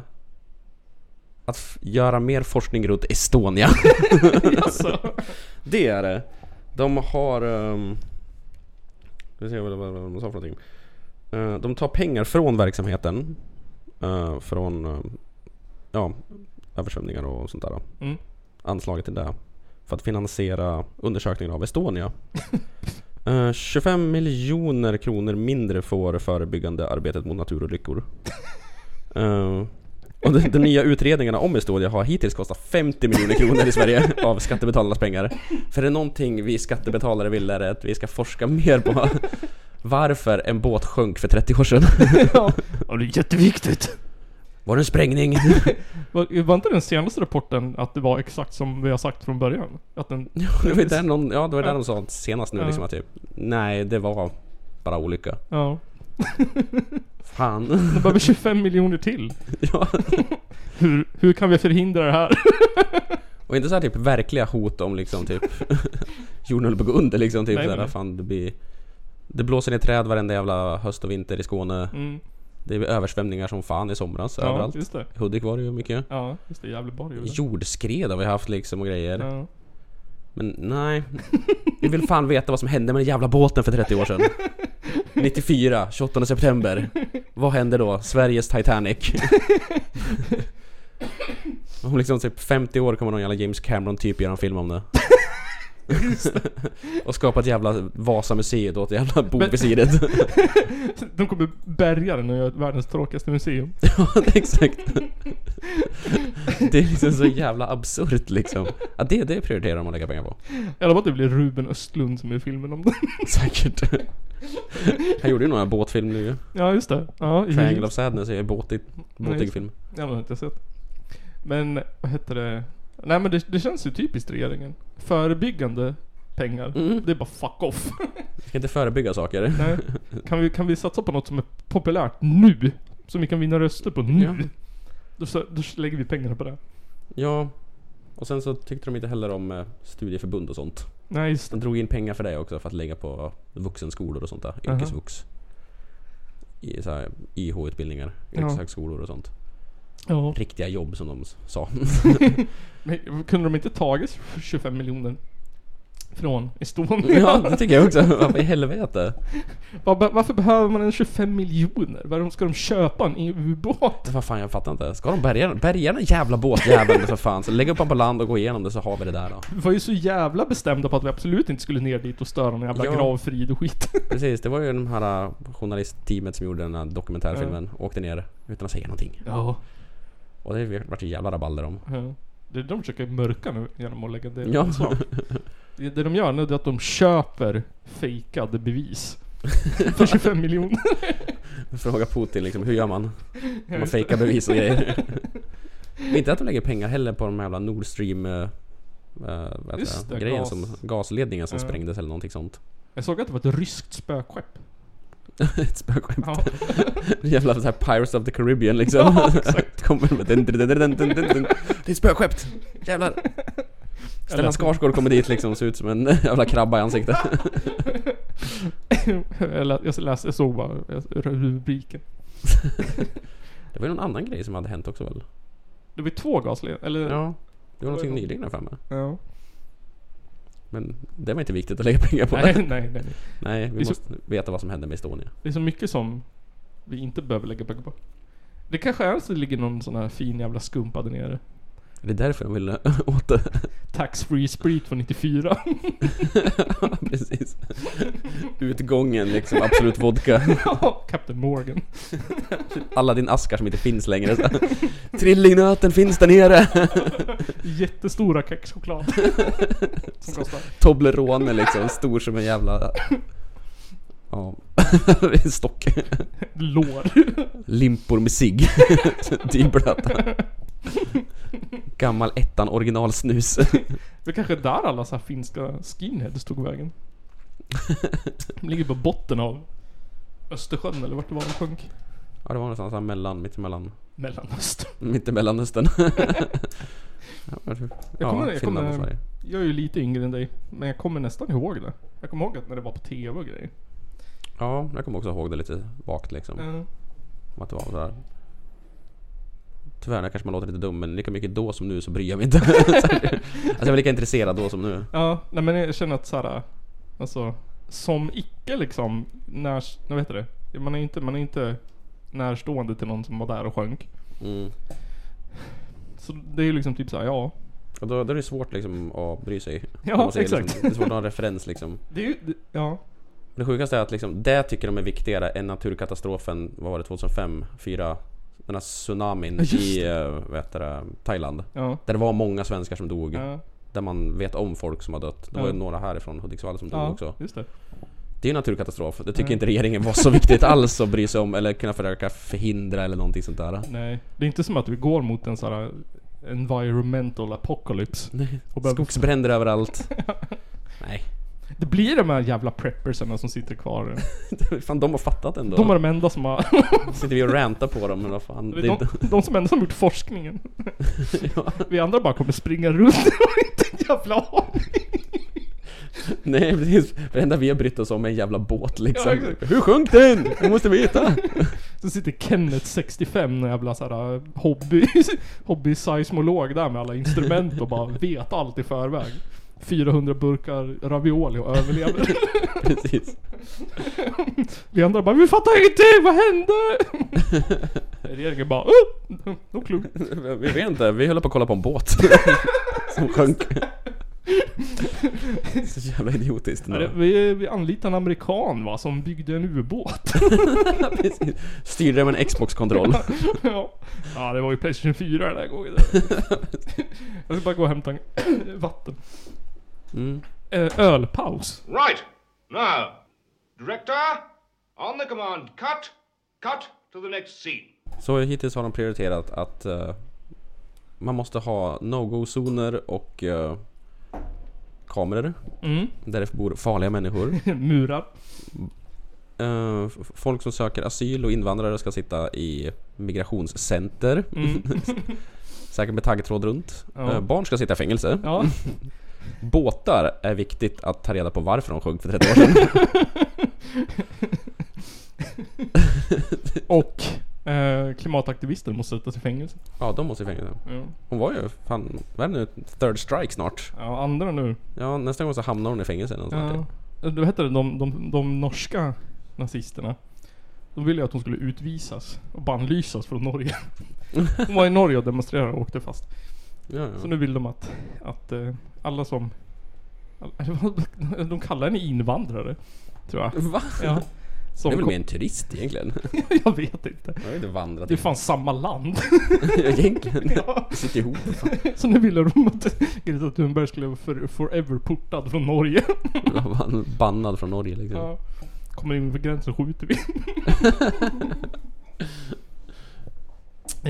att göra mer forskning runt Estonia. alltså. det är det. De har... Um, ska se vad, de sa för någonting. Eh, de tar pengar från verksamheten. Eh, från eh, ja, översvämningar och sånt där. Mm. Anslaget till det. För att finansiera undersökningen av Estonia. Eh, 25 miljoner kronor mindre får förebyggande arbetet mot naturolyckor. Eh, och de, de nya utredningarna om Estonia har hittills kostat 50 miljoner kronor i Sverige av skattebetalarnas pengar. För är det någonting vi skattebetalare vill är det att vi ska forska mer på varför en båt sjönk för 30 år sedan. ja. ja, det är jätteviktigt. Var det en sprängning? Var, var inte den senaste rapporten att det var exakt som vi har sagt från början? Att den... det var där någon, ja det var där de sa senast nu Ja. liksom att typ Nej det var bara olycka. Ja. Fan. De behöver 25 miljoner till. ja. Hur, hur kan vi förhindra det här? Och inte så här typ verkliga hot om liksom typ jorden håller på att gå under liksom typ Nej, såhär, nej. fan det blir Det blåser ner träd varenda jävla höst och vinter i Skåne. Mm. Det är översvämningar som fan i somras Ja, överallt. just det. Hudik var det ju mycket. Ja, just det. Gävleborg gjorde det. Jordskred har vi haft liksom och grejer. Ja. Men nej. Vi vill fan veta vad som hände med den jävla båten för 30 år sedan. 94, 28 september. Vad hände då? Sveriges Titanic. Om liksom typ 50 år kommer någon jävla James Cameron typ göra en film om det. och skapa ett jävla Vasamuseet åt jävla bogvisiret. De kommer bärga den och göra världens tråkigaste museum. ja, exakt. det är liksom så jävla absurt liksom. Ja, det, det prioriterar de att lägga pengar på. I alla fall att det blir Ruben Östlund som är i filmen om den. Säkert. Han gjorde ju några båtfilm nu ju. Ja, just det. Ja, Triangle of Sadness är båtig, båtig film. Ja, det har jag inte sett. Men, vad heter det? Nej men det, det känns ju typiskt regeringen. Förebyggande pengar. Mm. Det är bara fuck off. Vi ska inte förebygga saker. Nej. Kan vi, kan vi satsa på något som är populärt nu? Som vi kan vinna röster på nu? Ja. Då, så- då lägger vi pengarna på det. Ja. Och sen så tyckte de inte heller om eh, studieförbund och sånt. Nej, just De drog in pengar för det också för att lägga på vuxenskolor och sånt där. Yrkesvux. I så här IH-utbildningar, Ja. yrkeshögskolor och sånt. Ja. Riktiga jobb som de sa. Men kunde de inte tagit 25 miljoner? Från Estonia? ja, det tycker jag också. Vad i helvete? Var, varför behöver man en 25 miljoner? Varför ska de köpa en ubåt? Vad fan, jag fattar inte. Ska de bärga, bärga den jävla båtjäveln för fan? Så lägg upp den på land och gå igenom det så har vi det där då. Vi var ju så jävla bestämda på att vi absolut inte skulle ner dit och störa någon jävla Ja. gravfrid och skit. Precis, det var ju de här äh, journalistteamet som gjorde den här dokumentärfilmen. Åkte ner utan att säga någonting. Ja. Och det varit ett jävla rabalder om. Ja. Det de försöker mörka nu genom att lägga det Ja. Det de gör nu är att de köper fejkade bevis. För 25 miljoner. Fråga Putin liksom, hur gör man? Man just fejkar bevis och grejer. Men inte att de lägger pengar heller på de här jävla Nord Stream... Det, det, grejen gas. som, gasledningen som Ja. sprängdes eller någonting sånt. Jag såg att det var ett ryskt spökskepp. Ett spökskepp. Ja. Jävla så här Pirates of the Caribbean liksom. Ja, exakt. Kommer med dun, dun, dun, dun, dun, dun. Det är ett spökskepp! Jävlar! Stellan Skarsgård kommer dit liksom och ser ut som en jävla krabba i ansiktet. jag, lä- jag, läste, jag såg bara rubriken. Det var ju någon annan grej som hade hänt också väl? Det var två gasledningar, eller? Ja. Det var någonting någon- nyligen här framme. Ja. Men det var inte viktigt att lägga pengar på. Nej, nej, nej. Nej, Det vi är så- måste veta vad som hände med Estonia. Det är så mycket som vi inte behöver lägga pengar på. Det kanske är så det ligger någon sån här fin jävla skumpa där nere. Det är därför de ville åter... Tax free sprit från 94. Precis. Utgången liksom, absolut vodka. Captain Morgan. Alla din askar som inte finns längre. Så. Trillingnöten finns där nere. Jättestora kexchoklad. Som kostar. Toblerone liksom, stor som en jävla... Ja, stock. Lår. Limpor med cigg. Dybblöta. Gammal ettan originalsnus. Det är kanske där alla så här finska skinheads tog vägen. De ligger på botten av Östersjön eller vart det var de sjönk. Ja, det var någonstans här mellan, mittemellan, Mellanöstern. mittemellanöstern. ja, Jag ja, kommer- jag Finland och kommer-. Jag är ju lite yngre än dig. Men jag kommer nästan ihåg det. Jag kommer ihåg att när det var på TV och grejer. Ja, jag kommer också ihåg det lite vagt liksom. Ja. Om att det var sådär. Tyvärr, där kanske man låter lite dum men lika mycket då som nu så bryr jag mig inte. alltså jag var lika intresserad då som nu. Ja, nej men jag känner att såhär, alltså som icke liksom, när, vad heter det? Man är inte, man är inte närstående till någon som var där och sjönk. Mm. Så det är ju liksom typ såhär, ja. Och då, då är det svårt liksom att bry sig. Ja, Om man säger exakt. Liksom, det är svårt att ha en referens liksom. Det är ju, det, ja. Det sjukaste är att liksom, det tycker de är viktigare än naturkatastrofen, vad var det, 2005? 4 Den här tsunamin i, vad heter det, Thailand. Ja. Där det var många svenskar som dog. Ja, Där man vet om folk som har dött. Det var ju några härifrån Hudiksvall som dog också. just det. Det är ju naturkatastrof. Det tycker Ja. inte regeringen var så viktigt alls att bry sig om eller kunna försöka förhindra eller någonting sånt där. Nej. Det är inte som att vi går mot en sån här environmental apocalypse. Nej. Skogsbränder överallt. Nej. Det blir de här jävla preppersarna som sitter kvar. Fan de har fattat ändå. De är de enda som har... Sitter vi och rantar på dem men vad fan. De, inte... de som enda som gjort forskningen. ja. Vi andra bara kommer springa runt och inte en jävla aning. Nej precis. Det enda vi har brytt oss om är en jävla båt liksom. Ja. Hur sjönk den? Jag måste veta. Så sitter Kenneth 65, en jävla såhär äh, hobby, hobby-seismolog där med alla instrument och bara vet allt i förväg. 400 burkar ravioli och överlever. precis. Vi andra bara 'Vi fattar ingenting, vad hände?' Regeringen bara oh, no clue. Vi vet inte. Vi höll på att kolla på en båt. Som sjönk. Så jävla idiotiskt. Det- Vi, vi anlitade en amerikan va, som byggde en ubåt. Styrde med en Xbox-kontroll. ja. ja, det var ju Playstation 4 den där gången. Jag ska bara gå och hämta en vatten. Mm. Eh, ölpaus. Right. Now, director, on the command, cut, cut to the next scene. Så hittills har de prioriterat att eh, man måste ha no-go-zoner och uh, kameror Mm. där det bor farliga människor. Murar. F- folk som söker asyl och invandrare ska sitta i migrationscenter. Mm. Säkert med taggtråd runt. Ja. Barn ska sitta i fängelse. Ja. Båtar är viktigt att ta reda på varför de sjönk för 30 år sedan. Och eh, klimataktivister måste sättas i fängelse. ja, de måste i fängelse. Ja. Hon var ju fan, vad är det nu? Third strike snart. ja, andra nu. Ja, nästa gång så hamnar hon i fängelse eller något sånt Ja. Du hette det, de, de, de norska nazisterna. De ville ju att hon skulle utvisas och bannlysas från Norge. Hon var i Norge och demonstrerade och åkte fast. Ja, Så ja. nu vill de att, att eh, alla som... De kallar henne invandrare. Tror jag. Va? Ja. Som Det är väl mer en turist egentligen? Jag vet inte. Jag har inte vandrat Det är fan samma land. Egentligen. Ja. Det sitter ihop. Fan. Så nu ville de att Greta Thunberg skulle vara för, forever portad från Norge. Bannad från Norge liksom. Ja. Kommer in vid gränsen skjuter vi.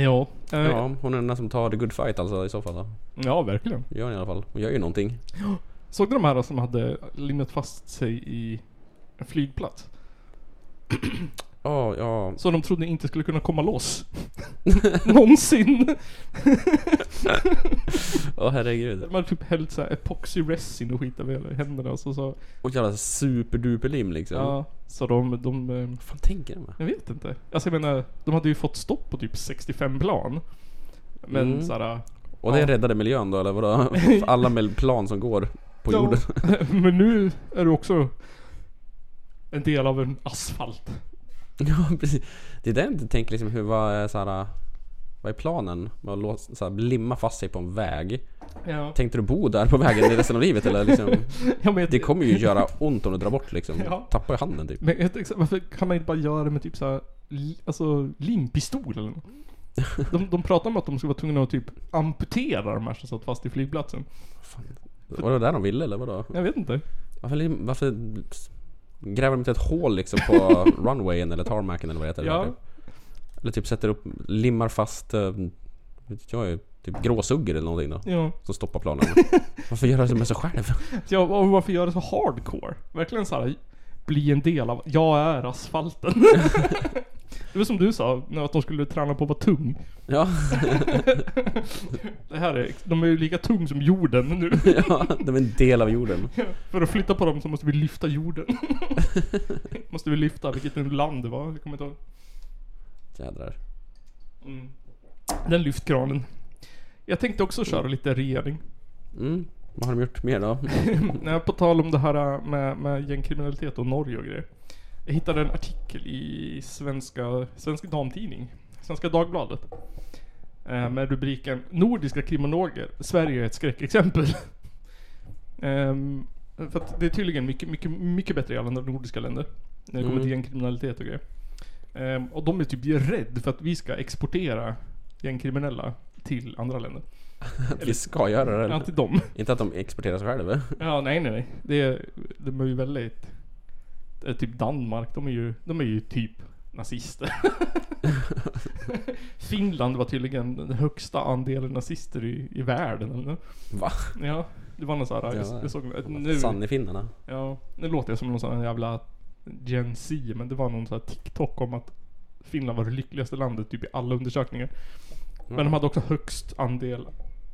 ja. Ja, hon är den som tar the good fight alltså i så fall då. ja, verkligen. Gör hon i alla fall. Hon gör ju någonting. Såg du de här som hade limmat fast sig i en flygplats? Ja, ja. Så de trodde inte skulle kunna komma loss. Någonsin. Åh herregud. De hade typ hällt såhär epoxy resin och skit över hela händerna och så så. Och jävla superduper lim liksom. Ja. Så de, de eh, Vad fan tänker de? Jag vet inte. Alltså jag menar, de hade ju fått stopp på typ 65 plan. Men Mm. såhär... Och det Ja. räddade miljön då eller vadå? Alla med plan som går på jorden. men nu är du också en del av en asfalt. Ja precis. Det är det jag inte tänker liksom hur, vad är såhär Vad är planen? Med att låta, såhär, limma fast sig på en väg? Ja. Tänkte du bo där på vägen i resten av livet eller liksom? ja men, Det kommer ju göra ont om du drar bort liksom. Ja. Tappar handen typ. men så här, varför kan man inte bara göra det med typ såhär, alltså limpistol eller något? De, de pratar om att de skulle vara tvungna att typ amputera de här som satt fast i flygplatsen. Var det där de ville eller vadå? Jag vet inte. Varför, varför gräver de inte ett hål liksom på runwayen eller tarmacen eller vad det heter? Ja. Eller, eller typ sätter upp, limmar fast, eh, vet jag typ gråsuggor eller någonting då. Ja. Som stoppar planen. Varför göra det med sig själv? Ja, och varför göra det så hardcore? Verkligen så här, bli en del av, jag är asfalten. det var som du sa, när att de skulle träna på att vara tung. Ja, Det här är, de är ju lika tung som jorden nu. ja, de är en del av jorden. För att flytta på dem så måste vi lyfta jorden. måste vi lyfta, vilket land det var, jag kommer inte ihåg. Jädrar. Mm. Den lyftkranen. Jag tänkte också köra lite regering. Mm. Vad har de gjort mer då? Nej, på tal om det här med, med gängkriminalitet och Norge och grejer. Jag hittade en artikel i Svenska, Svenska Damtidning, Svenska Dagbladet. Eh, med rubriken Nordiska kriminologer, Sverige är ett skräckexempel. Ehm, för att det är tydligen mycket, mycket, mycket bättre i alla nordiska länder. När det kommer Mm. till gängkriminalitet och grejer. Ehm, och de är typ rädda för att vi ska exportera gängkriminella till andra länder. Att vi ska göra det Ja, till dem. Inte att de exporterar sig själva? Ja, nej, nej, nej. Det är, de är ju väldigt... Är typ Danmark, de är ju, de är ju typ nazister. Finland var tydligen den högsta andelen nazister i, i världen eller. Va? Ja, det var någon sån här, jag, Ja, jag såg, nu, Sann i finnarna? ja, nu låter jag som någon sån här jävla Gen Z, men det var någon sån här TikTok om att Finland var det lyckligaste landet typ i alla undersökningar. Men de hade också högst andel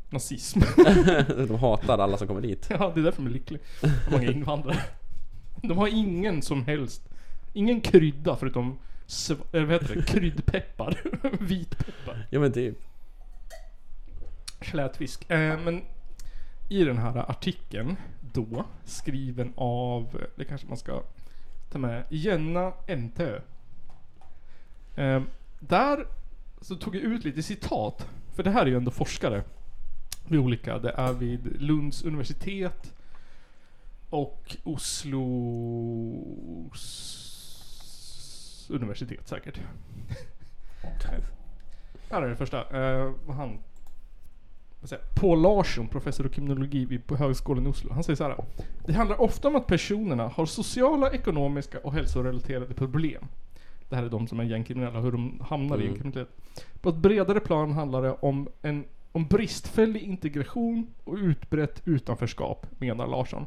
nazism. de hatar alla som kommer dit. Ja, det är därför de är lyckliga. Många invandrare. De har ingen som helst, ingen krydda förutom, sv- eh, vad heter det, kryddpeppar. Vitpeppar. Ja men typ. Slätfisk. Eh, men i den här artikeln då, skriven av, det kanske man ska ta med, Jenna MTÖ. Eh, där så tog jag ut lite citat, för det här är ju ändå forskare vid olika, det är vid Lunds universitet och Oslos universitet säkert. Här är det första. Uh, han... Vad säger, jag? Paul Larsson, professor i kriminologi vid- på högskolan i Oslo. Han säger så här. Det handlar ofta om att personerna har sociala, ekonomiska och hälsorelaterade problem. Det här är de som är gängkriminella, hur de hamnar i Mm. gängkriminalitet. På ett bredare plan handlar det om en om bristfällig integration och utbrett utanförskap, menar Larsson.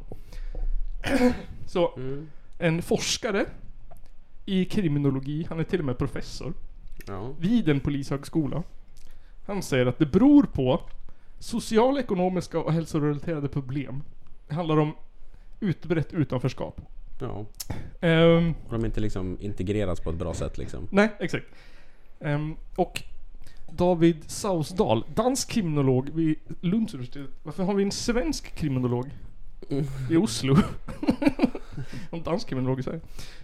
Så, Mm. en forskare i kriminologi, han är till och med professor, Ja. vid en polishögskola. Han säger att det beror på sociala, ekonomiska och hälsorelaterade problem. Det handlar om utbrett utanförskap. Ja. Ehm, Och de inte liksom integreras på ett bra sätt liksom. nej, exakt. Ehm, och David Sausdal, dansk kriminolog vid Lunds universitet. Varför har vi en svensk kriminolog i Oslo? en dansk kriminolog Sverige.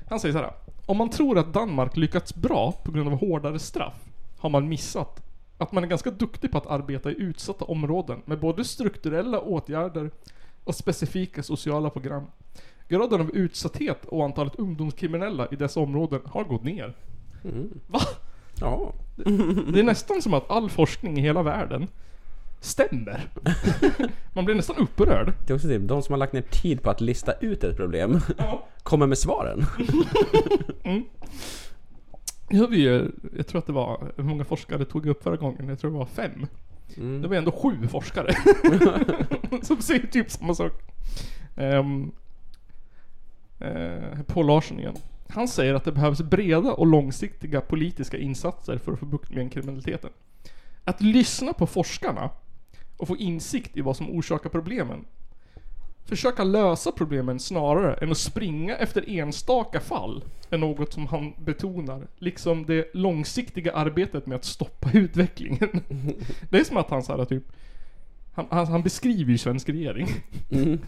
Han säger så här. Om man tror att Danmark lyckats bra på grund av hårdare straff har man missat att man är ganska duktig på att arbeta i utsatta områden med både strukturella åtgärder och specifika sociala program. Graden av utsatthet och antalet ungdomskriminella i dessa områden har gått ner. Va? Ja. Det är nästan som att all forskning i hela världen stämmer. Man blir nästan upprörd. Det är också typ, de som har lagt ner tid på att lista ut ett problem kommer med svaren. Nu har vi jag tror att det var, hur många forskare tog upp förra gången? Jag tror det var fem. Det var ändå sju forskare. som säger typ samma sak. Um, Paul Larsson igen. Han säger att det behövs breda och långsiktiga politiska insatser för att få bukt med kriminaliteten. Att lyssna på forskarna och få insikt i vad som orsakar problemen. Försöka lösa problemen snarare än att springa efter enstaka fall är något som han betonar. Liksom det långsiktiga arbetet med att stoppa utvecklingen. Det är som att han så här typ han, han, han beskriver ju svensk regering.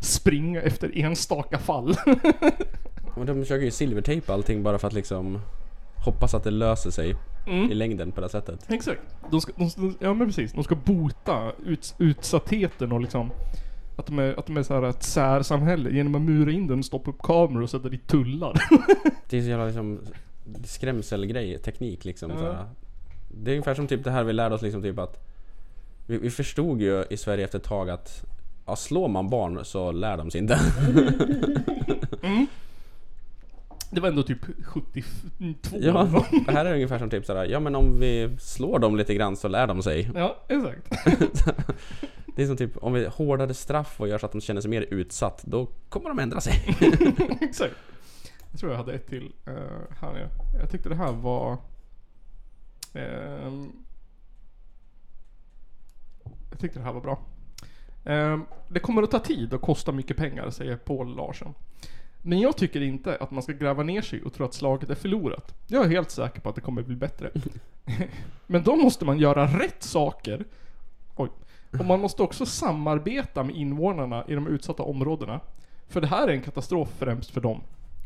Springa efter enstaka fall. Och de försöker ju silvertejpa allting bara för att liksom hoppas att det löser sig i längden på det sättet. Exakt. De ska, de, ja men precis. De ska bota ut, utsattheten och liksom att de är, att de är så här ett särsamhälle genom att mura in den, stoppa upp kameror och sätta dit tullar. Det är så jävla liksom skrämselgrej, teknik liksom. Ja. såhär. Det är ungefär som typ det här vi lärde oss liksom typ att vi, vi förstod ju i Sverige efter ett tag att ja, slår man barn så lär de sig inte. Det var ändå typ 72 ja, det här är ungefär som typ såhär, ja men om vi slår dem lite grann så lär de sig. ja, exakt. Det är som typ om vi hårdare straff och gör så att de känner sig mer utsatt, då kommer de ändra sig. exakt. Jag tror jag hade ett till. Uh, här är jag. Tyckte det här var... ehm, jag tyckte det här var bra. Ehm, det kommer att ta tid och kosta mycket pengar, säger Paul Larsson. Men jag tycker inte att man ska gräva ner sig och tro att slaget är förlorat. Jag är helt säker på att det kommer bli bättre. Men då måste man göra rätt saker. Oj. Och man måste också samarbeta med invånarna i de utsatta områdena. För det här är en katastrof främst för dem.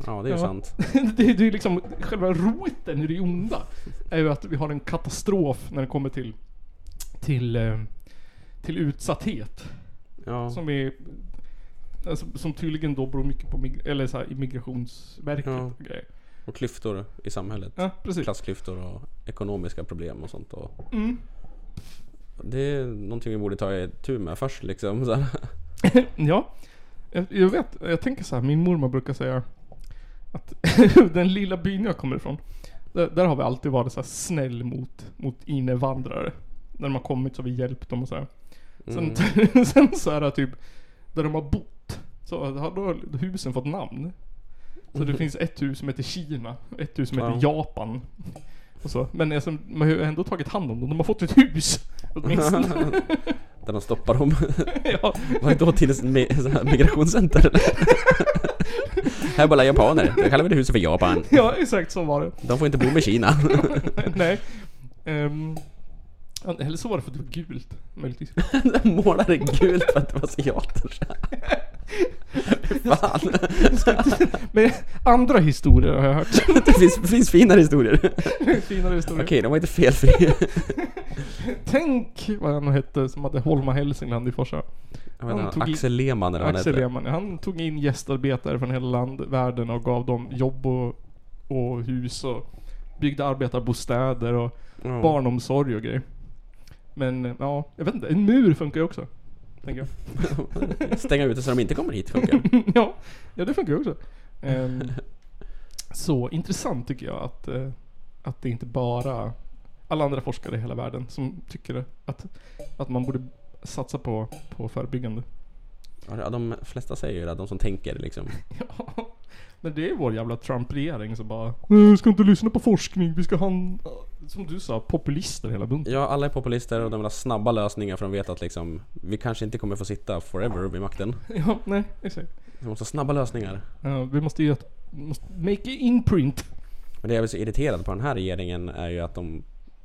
Ja, det är ju Ja. sant. det, det är liksom själva roten i det onda. Är ju att vi har en katastrof när det kommer till till, eh, till utsatthet. Ja. Som är alltså, som tydligen då beror mycket på mig- eller så här, immigrationsverket Ja. och grejer. Och klyftor i samhället. Ja, precis. Klassklyftor och ekonomiska problem och sånt. Och Mm. Det är någonting vi borde ta i tur med först liksom. Så här. Ja. Jag, vet, jag tänker så här, min mormor brukar säga att den lilla byn jag kommer ifrån, där, där har vi alltid varit så här snäll mot, mot invandrare. När de har kommit så har vi hjälpt dem och så här. Sen, sen så är det typ, där de har bott, så har då husen fått namn. Så det finns ett hus som heter Kina, ett hus som heter Ja. Japan. Och så. Men alltså, man har ju ändå tagit hand om dem, de har fått ett hus. Åtminstone. Där de stoppar dem. ja. Så här migrationscenter eller? Här är bara japaner. Det kallar det huset för Japan. ja, exakt så var det. De får inte bo med Kina. Nej. Um, eller så var det för att det var gult, möjligtvis. De målade gult för att det var asiater. Fan. Men andra historier har jag hört. Det finns, finns finare historier. Finare historier. Okej, de var inte felfri. Tänk vad han hette som hade Holma Hälsingland i Forsa. Jag Han tog Axel Lehmann eller vad han Axel. Lehmann, han tog in gästarbetare från hela land, världen och gav dem jobb och, och hus och byggde arbetarbostäder och Ja. barnomsorg och grejer. Men ja, jag vet inte, en mur funkar ju också. Tänker jag. Stänga ute så de inte kommer hit funkar. ja, ja, det funkar också. Ehm, så intressant tycker jag att, eh, att det inte bara alla andra forskare i hela världen som tycker att, att man borde satsa på, på förebyggande. Ja, de flesta säger ju det, de som tänker liksom. Ja, men det är vår jävla Trump-regering som bara "Nej, Vi ska inte lyssna på forskning, vi ska ha en, som du sa, populister hela bunten. Ja, alla är populister och de vill ha snabba lösningar för de vet att liksom Vi kanske inte kommer få sitta forever vid makten. Ja, nej, exakt. Vi måste ha snabba lösningar. Ja, vi måste ju att, måste make imprint. Men det jag är så irriterad på den här regeringen är ju att de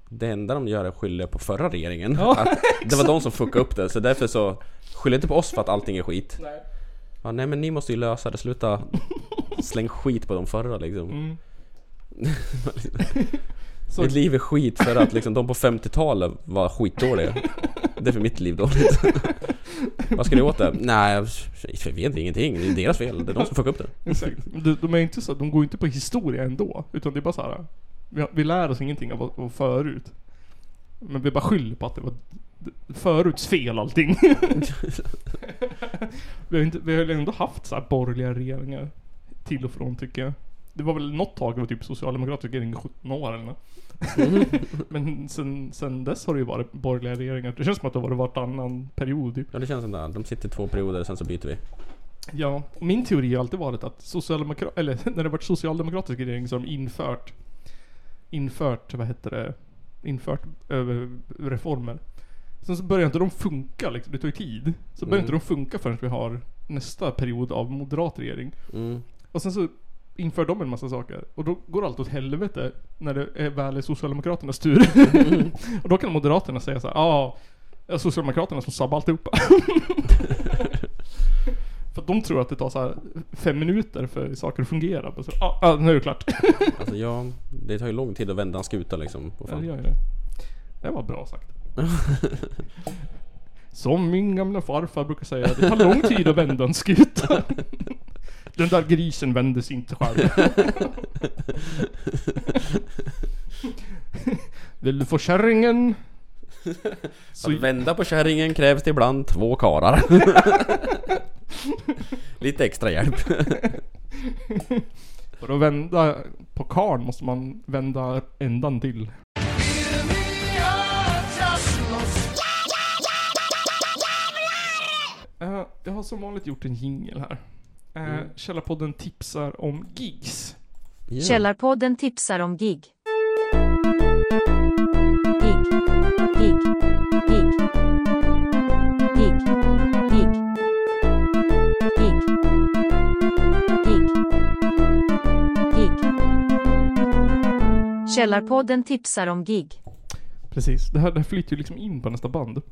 Det enda de gör är att skylla på förra regeringen. Ja, att det var de som fuckade upp det, så därför så Skyll inte på oss för att allting är skit. Nej. Ja, nej men ni måste ju lösa det, sluta Släng skit på de förra liksom. Mm. Så- Mitt liv är skit för att liksom de på 50-talet var skitdåliga. det är för mitt liv dåligt. Vad ska du åt det? Nej, jag vet ingenting. Det är deras fel. Det är de som fuckar upp det. Exakt. De, de är inte så, de går inte på historia ändå. Utan det är bara så här. Vi, vi lär oss ingenting av, av förut. Men vi bara skyller på att det var föruts fel allting. vi, har inte, vi har ju ändå haft så här borgerliga regeringar. Till och från tycker jag. Det var väl något tag det var typ socialdemokratisk regering i 17 år eller något. Men sen, sen dess har det ju varit borgerliga regeringar. Det känns som att det har varit vartannan period typ. Ja, det känns som det. De sitter två perioder, sen så byter vi. Ja, min teori har alltid varit att socialdemokrat eller när det varit socialdemokratisk regering så har de infört infört, vad heter det, infört över reformer. Sen så börjar inte de funka liksom, det tar ju tid. Så börjar Mm. inte de funka förrän vi har nästa period av moderat regering. Mm. Och sen så inför de en massa saker. Och då går allt åt helvete när det är väl är Socialdemokraternas tur. och då kan Moderaterna säga så här, ja, ah, Socialdemokraterna som sabbar alltihopa. för att de tror att det tar så fem minuter för saker att fungera. Så, ah, ah, nu är det klart. Alltså ja, det tar ju lång tid att vända en skuta liksom. Ja, det gör ju det. Det var bra sagt. Som min gamla farfar brukar säga, det tar lång tid att vända en skuta. Den där grisen vände sig inte själv. Vill du få kärringen? Så, Att vända på kärringen krävs det ibland två karar. Lite extra hjälp. för att vända på karn måste man vända ändan till. Eh, jag har som vanligt gjort en jingel här. Eh, mm. Källarpodden tipsar om gigs. Yeah. Källarpodden tipsar om gig. Gig, gig, gig. Gig, gig. Gig. Gig. Gig. Källarpodden tipsar om gig. Precis, det här, det här flyter ju liksom in på nästa band.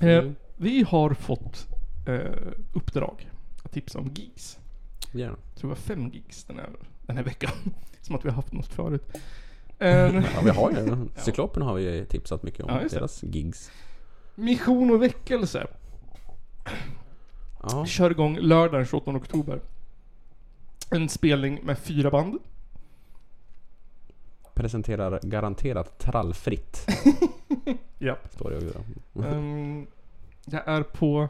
Eh. Mm. Vi har fått eh, uppdrag att tipsa om gigs. Ja. Jag tror det var fem gigs den här, den här veckan. Som att vi har haft något förut. Eh, ja, vi har ju Cyklopen har vi ju tipsat mycket om. Ja, deras gigs. Mission och väckelse Ja. kör igång lördag den 28 oktober. En spelning med fyra band. Presenterar garanterat trallfritt. Ja. Står det också. Um, det är på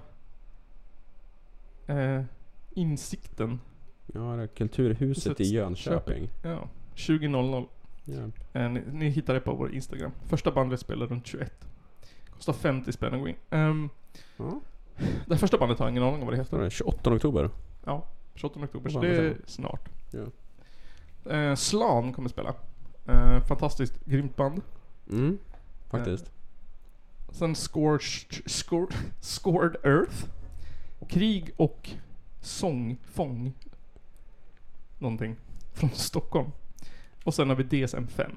eh, Insikten. Ja, det är Kulturhuset i Jönköping. Ja, 20.00. Ja. Eh, ni, ni hittar det på vår Instagram. Första bandet spelar runt 21. Kostar 50 spänn att gå in. Um, Ja. det här första bandet har jag ingen aning om vad det heter. det 28 oktober. Ja, 28 oktober. Så Vad det är fan snart. Eh, Slan kommer spela. Eh, fantastiskt grymt band. Mm. Faktiskt. Sen Scorched, Scored, Scored Earth. Krig och sångfång. Någonting. Från Stockholm. Och sen har vi DSM-5.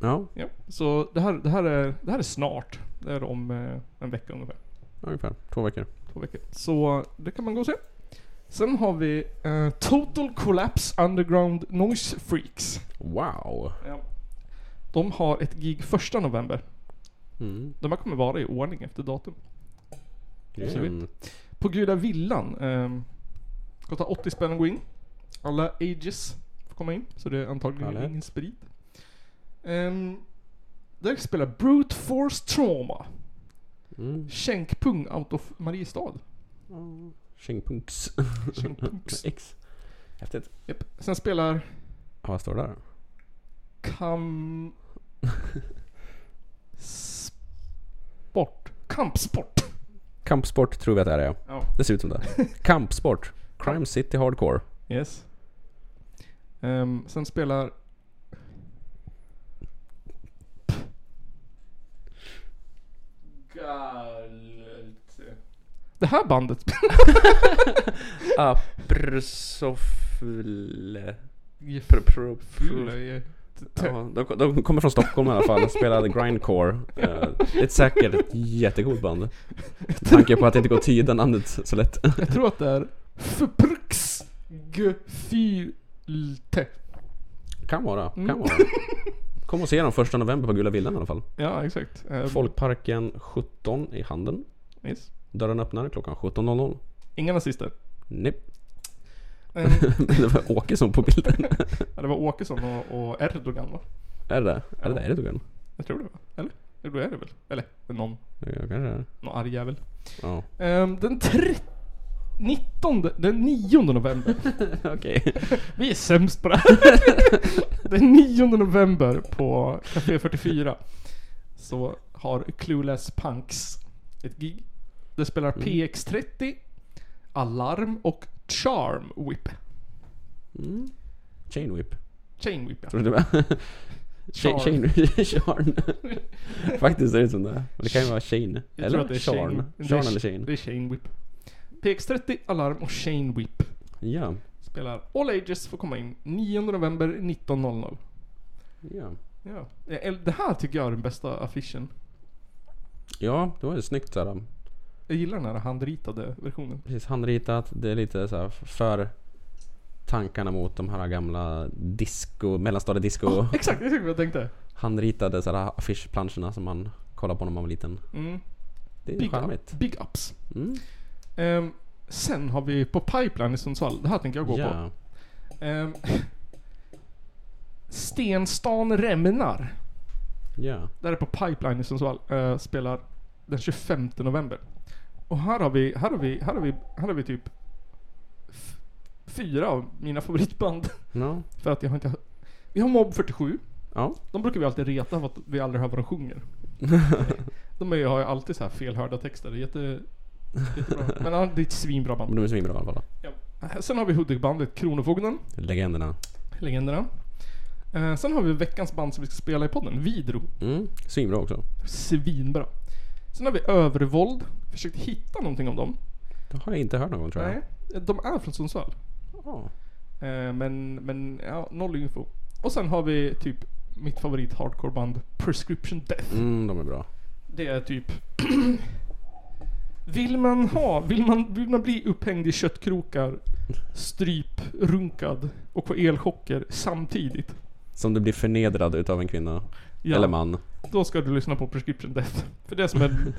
Ja, Ja, så det här, det här, är, det här är snart. Det är om eh, en vecka ungefär. ungefär. Två veckor. Två veckor. Så det kan man gå och se. Sen har vi eh, Total Collapse Underground Noise Freaks. Wow. Ja. De har ett gig första november. Mm. De här kommer vara i ordning efter datum. Grymt. På Guda Villan. Eh, kostar 80 spänn att gå in. Alla ages får komma in. Så det är antagligen Härligt. ingen sprit. Um, där spelar Brute Force Trauma. Mm. Känkpung out of Mariestad. Tjingpunks. Känkpunks. X. Häftigt. Japp. Sen spelar Ja, vad står det där? Kam... Sport. Kampsport. Kampsport tror vi att det är ja. Det ser ut som det. Kampsport. Crime City Hardcore. Yes. Ehm, sen spelar... Galt. Det här bandet Abrosofle. Fyller Ja, de, de kommer från Stockholm i alla fall. Spelade grindcore. Eh, det är ett säkert ett jättegott band. Med tanke på att det inte går att tyda namnet så lätt. Jag tror att det är Fprx Gefühlte. Kan vara, kan Mm. vara. Kom och se dem första november på Gula Villan i alla fall. Ja, exakt. Eh, Folkparken 17 i Handen. Yes. Dörren öppnar klockan 17.00. Inga nazister. Nej, men det var Åkesson på bilden. ja, det var Åkesson och, och Erdogan va? är det det? Är det Erdogan? Jag tror det va? Eller? Det är det väl? Eller? Någon, Ja, kanske är. någon arg jävel. Ja. Ehm, den tre... 19, den 9 november. Okej. Vi är sämst på det här. Den 9 november på Café 44 så har Clueless Punks ett gig. Det spelar PX30, Alarm och Charm Whip. Mm. Chain whip. Chain Whip ja. Tror du det? Charm. Chain, charn. Faktiskt ser det som det. Det kan ju vara chain. Jag eller tror är är- Charn eller chain. Det är Chain Whip. PX30, Alarm och Chain Whip. Ja. Spelar All Ages får komma in 9 november 19.00. Ja. Ja. Det här tycker jag är den bästa affischen. Ja, det var ju snyggt såhär. Jag gillar den här handritade versionen. Precis handritat. Det är lite så här för tankarna mot de här gamla disco, mellanstadiedisco Exakt, exakt vad jag tänkte. handritade så här affischplanscherna som man kollade på när man var liten. Mm. Det är Big, charmigt. up, big ups. Mm. Ehm, sen har vi på Pipeline i Sundsvall, det här tänker jag gå Ja. på. Um, Stenstan Remnar. Ja. Där är på Pipeline i Sundsvall. eh, spelar den 25 november. Och här har vi, här har vi, här har vi, här har vi typ fyra av mina favoritband. Ja. För att jag har inte... Vi har Mob 47. Ja. De brukar vi alltid reta för att vi aldrig hör vad de sjunger. de är, har ju alltid så här felhörda texter. Det är jätte, jättebra. Men det är ett svinbra Men band. de är svinbra i alla fall. Ja. Sen har vi Hudik-bandet Kronofogden. Legenderna. Legenderna. Eh, sen har vi veckans band som vi ska spela i podden, Vidro. Mm. Svinbra också. Svinbra. Sen har vi Övervåld. Försökt hitta någonting om dem. Det har jag inte hört någon tror jag. Nej, de är från Sundsvall. Eh, men, men ja, noll info. Och sen har vi typ mitt favorit hardcoreband Prescription Death. Mm, de är bra. Det är typ... vill man ha, vill man, vill man bli upphängd i köttkrokar, stryprunkad och få elchocker samtidigt. Som du blir förnedrad utav en kvinna. Ja, Eller man. Då ska du lyssna på Prescription Death. För det är som en,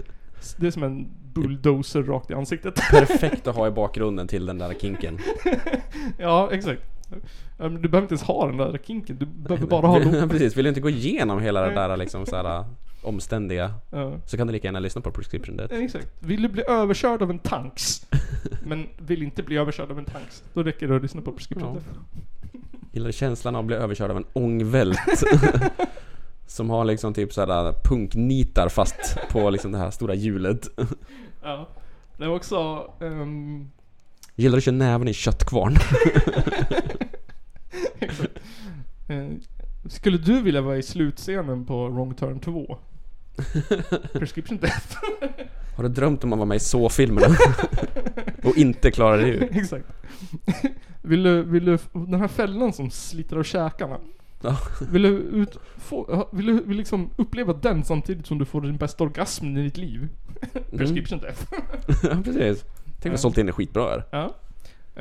det är som en bulldozer rakt i ansiktet. Perfekt att ha i bakgrunden till den där kinken. ja, exakt. Du behöver inte ens ha den där kinken, du behöver bara ha loop. Precis, vill du inte gå igenom hela det där liksom såhär omständiga Ja. så kan du lika gärna lyssna på Prescription Death. Ja, Exakt. Vill du bli överkörd av en tanks, men vill inte bli överkörd av en tanks, då räcker det att lyssna på Prescription Ja. Death. Gillar känslan av att bli överkörd av en ångvält. Som har liksom typ såhär punknitar fast på liksom det här stora hjulet. Ja. Det var också... ehm, Gillar att köra näven i köttkvarn. Eh, skulle du vilja vara i slutscenen på Wrong Turn 2? Prescription Death. Har du drömt om att vara med i så-filmerna? och inte klarar det ut? exakt. Vill du, vill du, den här fällan som sliter av käkarna. Ja. Vill du, ut, få, vill du vill liksom uppleva den samtidigt som du får din bästa orgasm i ditt liv? Prescription Death. ja, precis. Tänk vad sålt in det skitbra här. Ja.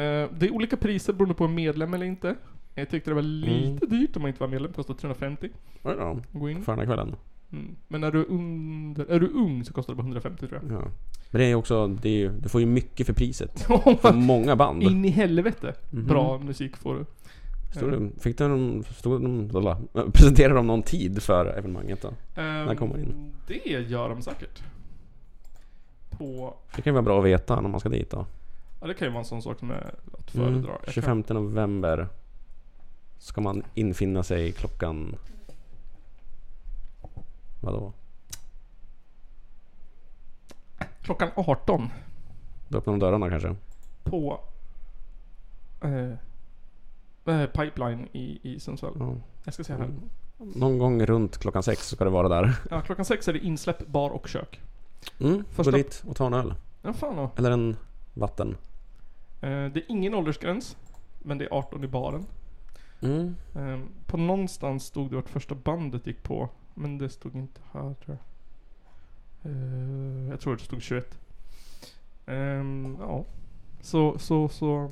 Eh, det är olika priser beroende på om medlem eller inte. Jag tyckte det var lite dyrt om man inte var medlem. Kostar 350 Oj då. att gå in. För den här kvällen. Mm. Men är du, under, är du ung så kostar det bara 150 tror jag. Ja. Men det är ju också, det är ju, du får ju mycket för priset. För många band. In i helvete. Mhm. Bra musik får du. Stod det, fick någon, stod de, lala, presenterade de någon tid för evenemanget då? När kommer man in? Ehm, Det gör de säkert. På... Det kan ju vara bra att veta när man ska dit då. Ja det kan ju vara en sån sak som är att Mm, föredra. Kan- 25 november ska man infinna sig klockan... Vadå? Klockan 18 Då öppnar de dörrarna kanske? på eh, eh, Pipeline i, i Sundsvall. Ja. Jag ska se här. Mm. Någon gång runt klockan sex ska det vara där. Ja, klockan sex är det insläpp, bar och kök. Mm, Första- Gå dit och ta en öl. Ja, fan då. Eller en vatten. Eh, det är ingen åldersgräns. Men det är 18 i baren. Mm. Eh, på någonstans stod det vart första bandet gick på. Men det stod inte här tror jag. Eh, jag tror det stod 21. Ehm, ja. Så, så, så.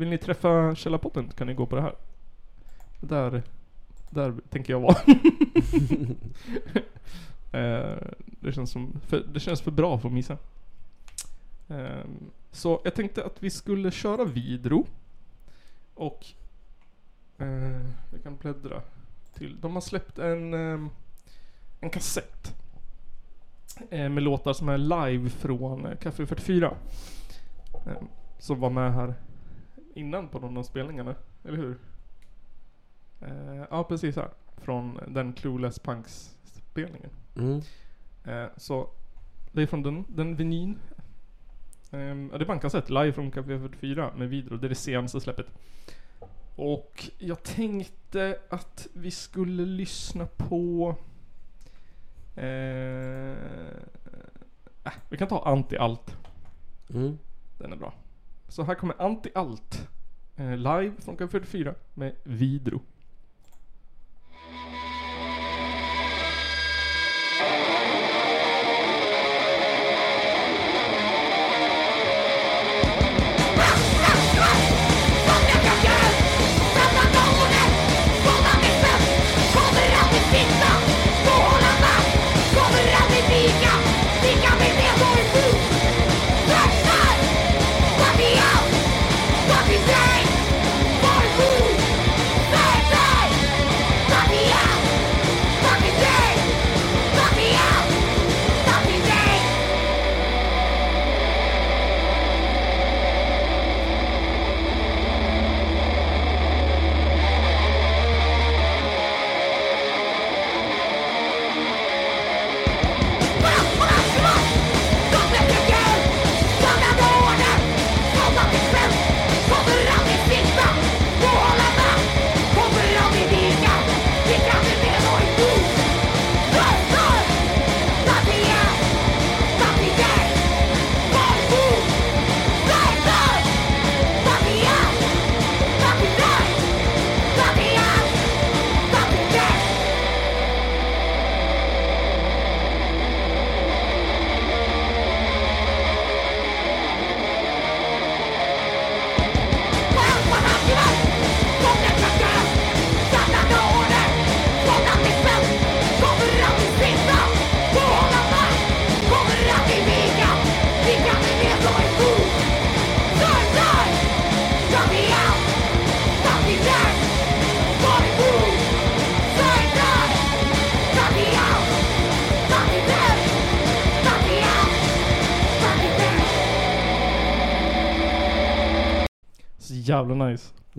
Vill ni träffa Källarpotten kan ni gå på det här. Där Där tänker jag vara. Eh, det, känns som, för, det känns för bra för att missa. Ehm, så jag tänkte att vi skulle köra Vidro. Och eh, jag kan bläddra till. De har släppt en, ehm, en kassett. Eh, med låtar som är live från eh, Café 44. Eh, som var med här innan på de där spelningarna. Eller hur? Eh, ja precis här. Från den Clueless Punks spelningen. Mm. Eh, så det är från den, den. Um, ja, det är bara en kassett live från Café 44 med video. Det är det senaste släppet. Och jag tänkte att vi skulle lyssna på... Eh, äh, vi kan ta Anti-Allt. Mm. Den är bra. Så här kommer Anti-Allt. Eh, live från K44 med Vidro.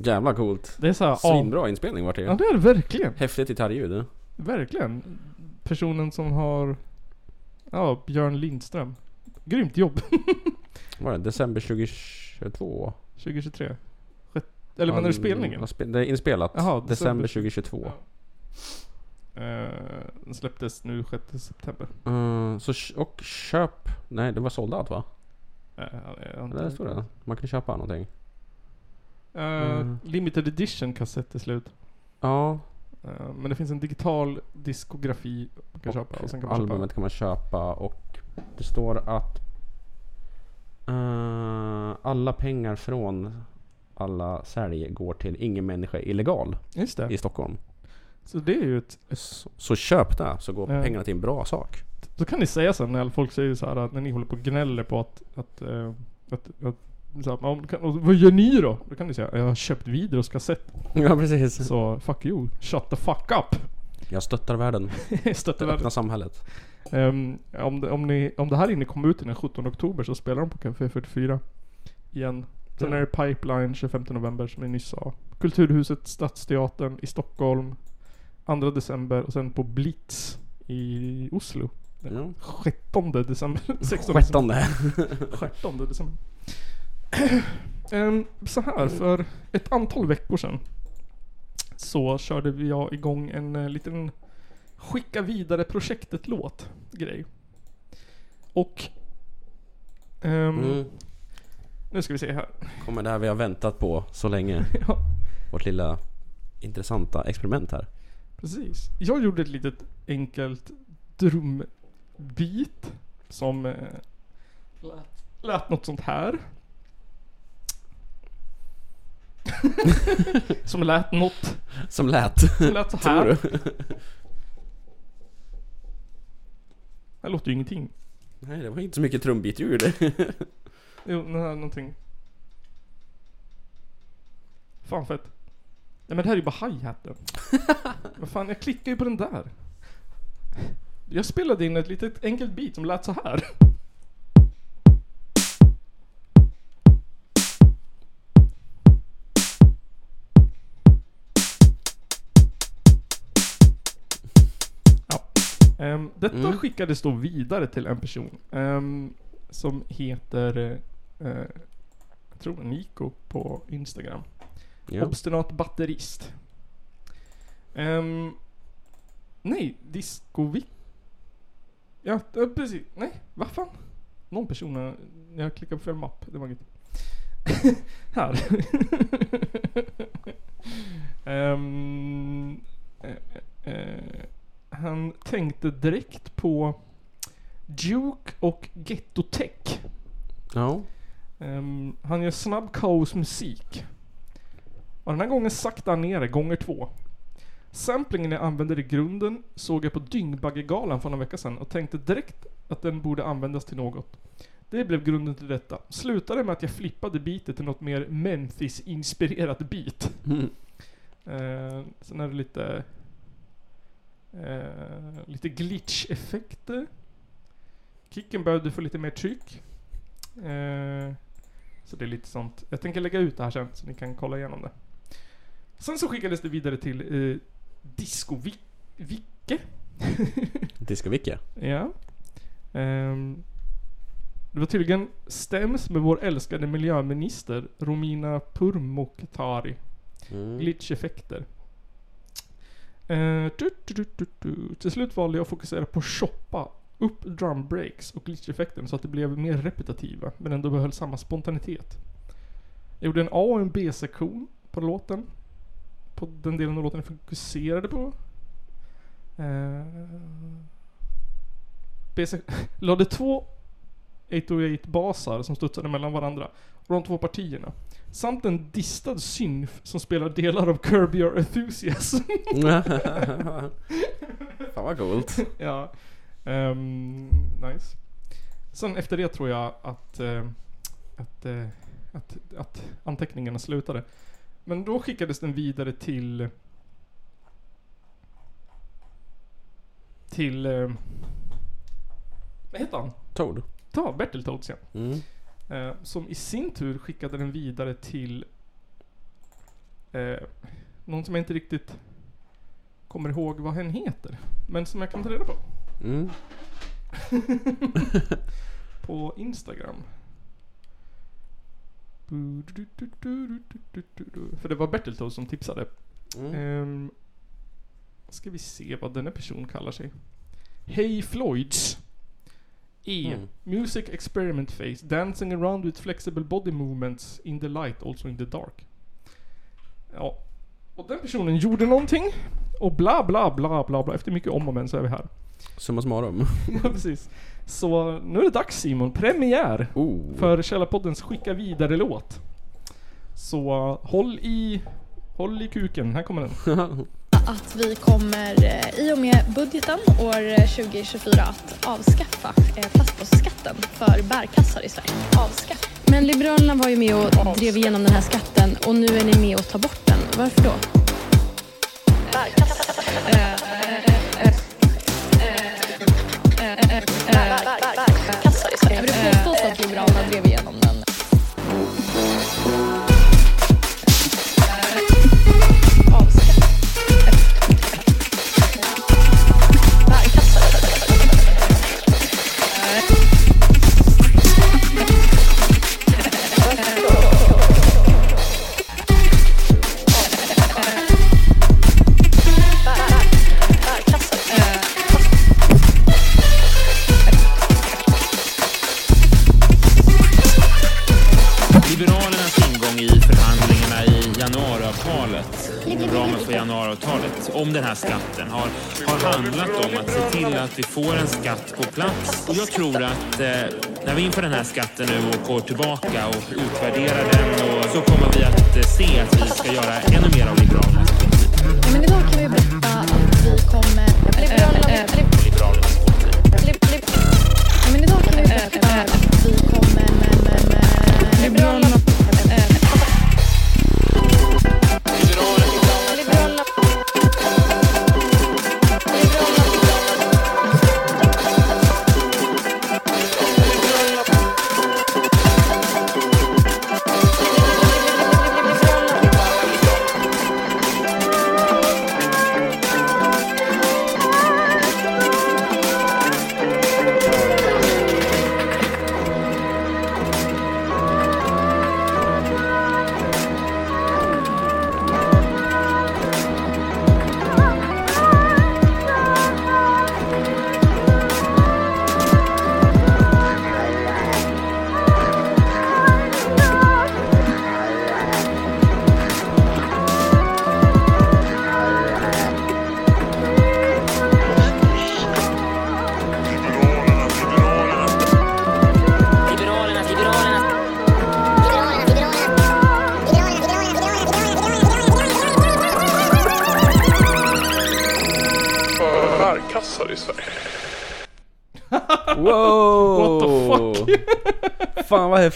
Jävla coolt. Det är såhär... Svinbra inspelning vart det Ja det är det verkligen. Häftigt gitarrljud. Verkligen. Personen som har... Ja, Björn Lindström. Grymt jobb. Var det december 2022? 2023. Sjätte, eller menar du spelningen? Det är inspelat. Jaha, december december 2022. Eh, den släpptes nu 6 september. Mm, så, sh- och köp... Nej, det var såld out va? Eh, jag inte- Eller står det? Man kan köpa någonting. Eh, Mm. Limited edition kassett till slut. Ja. Eh, men det finns en digital diskografi man kan köpa. Och sen kan man köpa. Albumet kan man köpa och det står att eh, alla pengar från alla sälj går till ingen människa illegal i Stockholm. Så det är ju ett... Så, så köp det så går Ja. pengarna till en bra sak. Då kan ni säga sen när folk säger så här att när ni håller på och gnäller på att... att, eh, att, att så här, kan, vad gör ni då? Då kan ni säga jag har köpt Videos kassett. Ja precis. Så fuck you. Shut the fuck up. Jag stöttar världen. Stöttar Det världen. öppna samhället. Ehm, om, det, om, ni, om det här inne kommer ut den 17 oktober så spelar de på Café 44. Igen. Sen Ja. är det Pipeline 25 november som jag nyss sa. Kulturhuset Stadsteatern i Stockholm 2 december och sen på Blitz i Oslo. Den Ja. 17 december. 16 december. Sjuttonde. 17 december. Ehm, så här, för ett antal veckor sedan så körde vi jag igång en eh, liten skicka vidare projektet-låt grej. Och ehm, Mm. nu ska vi se här. Kommer det här vi har väntat på så länge. Ja, Vårt lilla intressanta experiment här. precis. Jag gjorde ett litet enkelt drumbeat som eh, lät, lät något sånt här. som lät något. Som lät. Som lät så Tror här. du? Det låter ju ingenting. Nej, det var inte så mycket trumbitljud. Jo, den här någonting. Fan fett. Nej men det här är ju bara hi-haten. Vad fan, jag klickar ju på den där. Jag spelade in ett litet enkelt beat som lät så här. Ehm, detta Mm. skickades då vidare till en person ehm, som heter, eh, jag tror Nico på Instagram. ja. Obstinat batterist. Um, nej, Discovic. Ja, precis. Nej, vad fan? Någon person har... Jag klickar på fel mapp. Det var inget. Här. Ehm, eh, eh, han tänkte direkt på Duke och Ghetto Tech. Ja. Ehm, han gör snabb kaosmusik. Och den här gången saktar han ner det gånger två. Samplingen jag använder i grunden såg jag på Dyngbaggegalan för några vecka sedan och tänkte direkt att den borde användas till något. Det blev grunden till detta. Slutade med att jag flippade beatet till något mer Memphis-inspirerat beat. Mm. Eh, sen är det lite... Eh, lite glitch-effekter. Kicken behövde få lite mer tryck. Eh, så det är lite sånt. Jag tänker lägga ut det här sen så ni kan kolla igenom det. Sen så skickades det vidare till eh, Disco Vi- Vicke. Disco-Vicke. Ja. Ehm, det var tydligen stäms med vår älskade miljöminister Romina Pourmokhtari. Mm. Glitch-effekter. Eh, du, du, du. Till slut valde jag att fokusera på att shoppa upp drum breaks och glitch-effekten så att det blev mer repetitiva men ändå behöll samma spontanitet. Jag gjorde en A och en B-sektion på låten. På den delen av låten jag fokuserade på. Eh, B-sek- lade två 808 basar som studsade mellan varandra. Och de två partierna. Samt en distad synth som spelar delar av Curb Your Enthusiasm. Fan vad coolt. ja. Ehm, nice. Sen efter det tror jag att, eh, att, eh, att, att anteckningarna slutade. Men då skickades den vidare till... Till... Eh, vad heter han? Toad. Ta Berteltoads ja. Mm. Eh, som i sin tur skickade den vidare till eh, någon som jag inte riktigt kommer ihåg vad hen heter. Men som jag kan ta reda på. Mm. På Instagram. För det var Berteltoads som tipsade. Mm. Ehm, ska vi se vad denna person kallar sig. Hey Floyds. E. Mm. Music experiment phase. Dancing around with flexible body movements in the light, also in the dark. Ja. Och den personen gjorde någonting. Och bla bla bla bla bla. Efter mycket om och men så är vi här. Summa summarum. ja precis. Så nu är det dags Simon. Premiär. Oh. För Källarpoddens skicka vidare-låt. Så håll i... Håll i kuken. Här kommer den. att vi kommer eh, i och med budgeten år eh, 2024 att avskaffa eh, plastpåseskatten för bärkassar i Sverige. Avskaffa. Men Liberalerna var ju med och drev igenom den här skatten och nu är ni med och tar bort den. Varför då? Bärkassar. Här skatten nu och går tillbaka och utvärderar den. Och så kommer vi att se att vi ska göra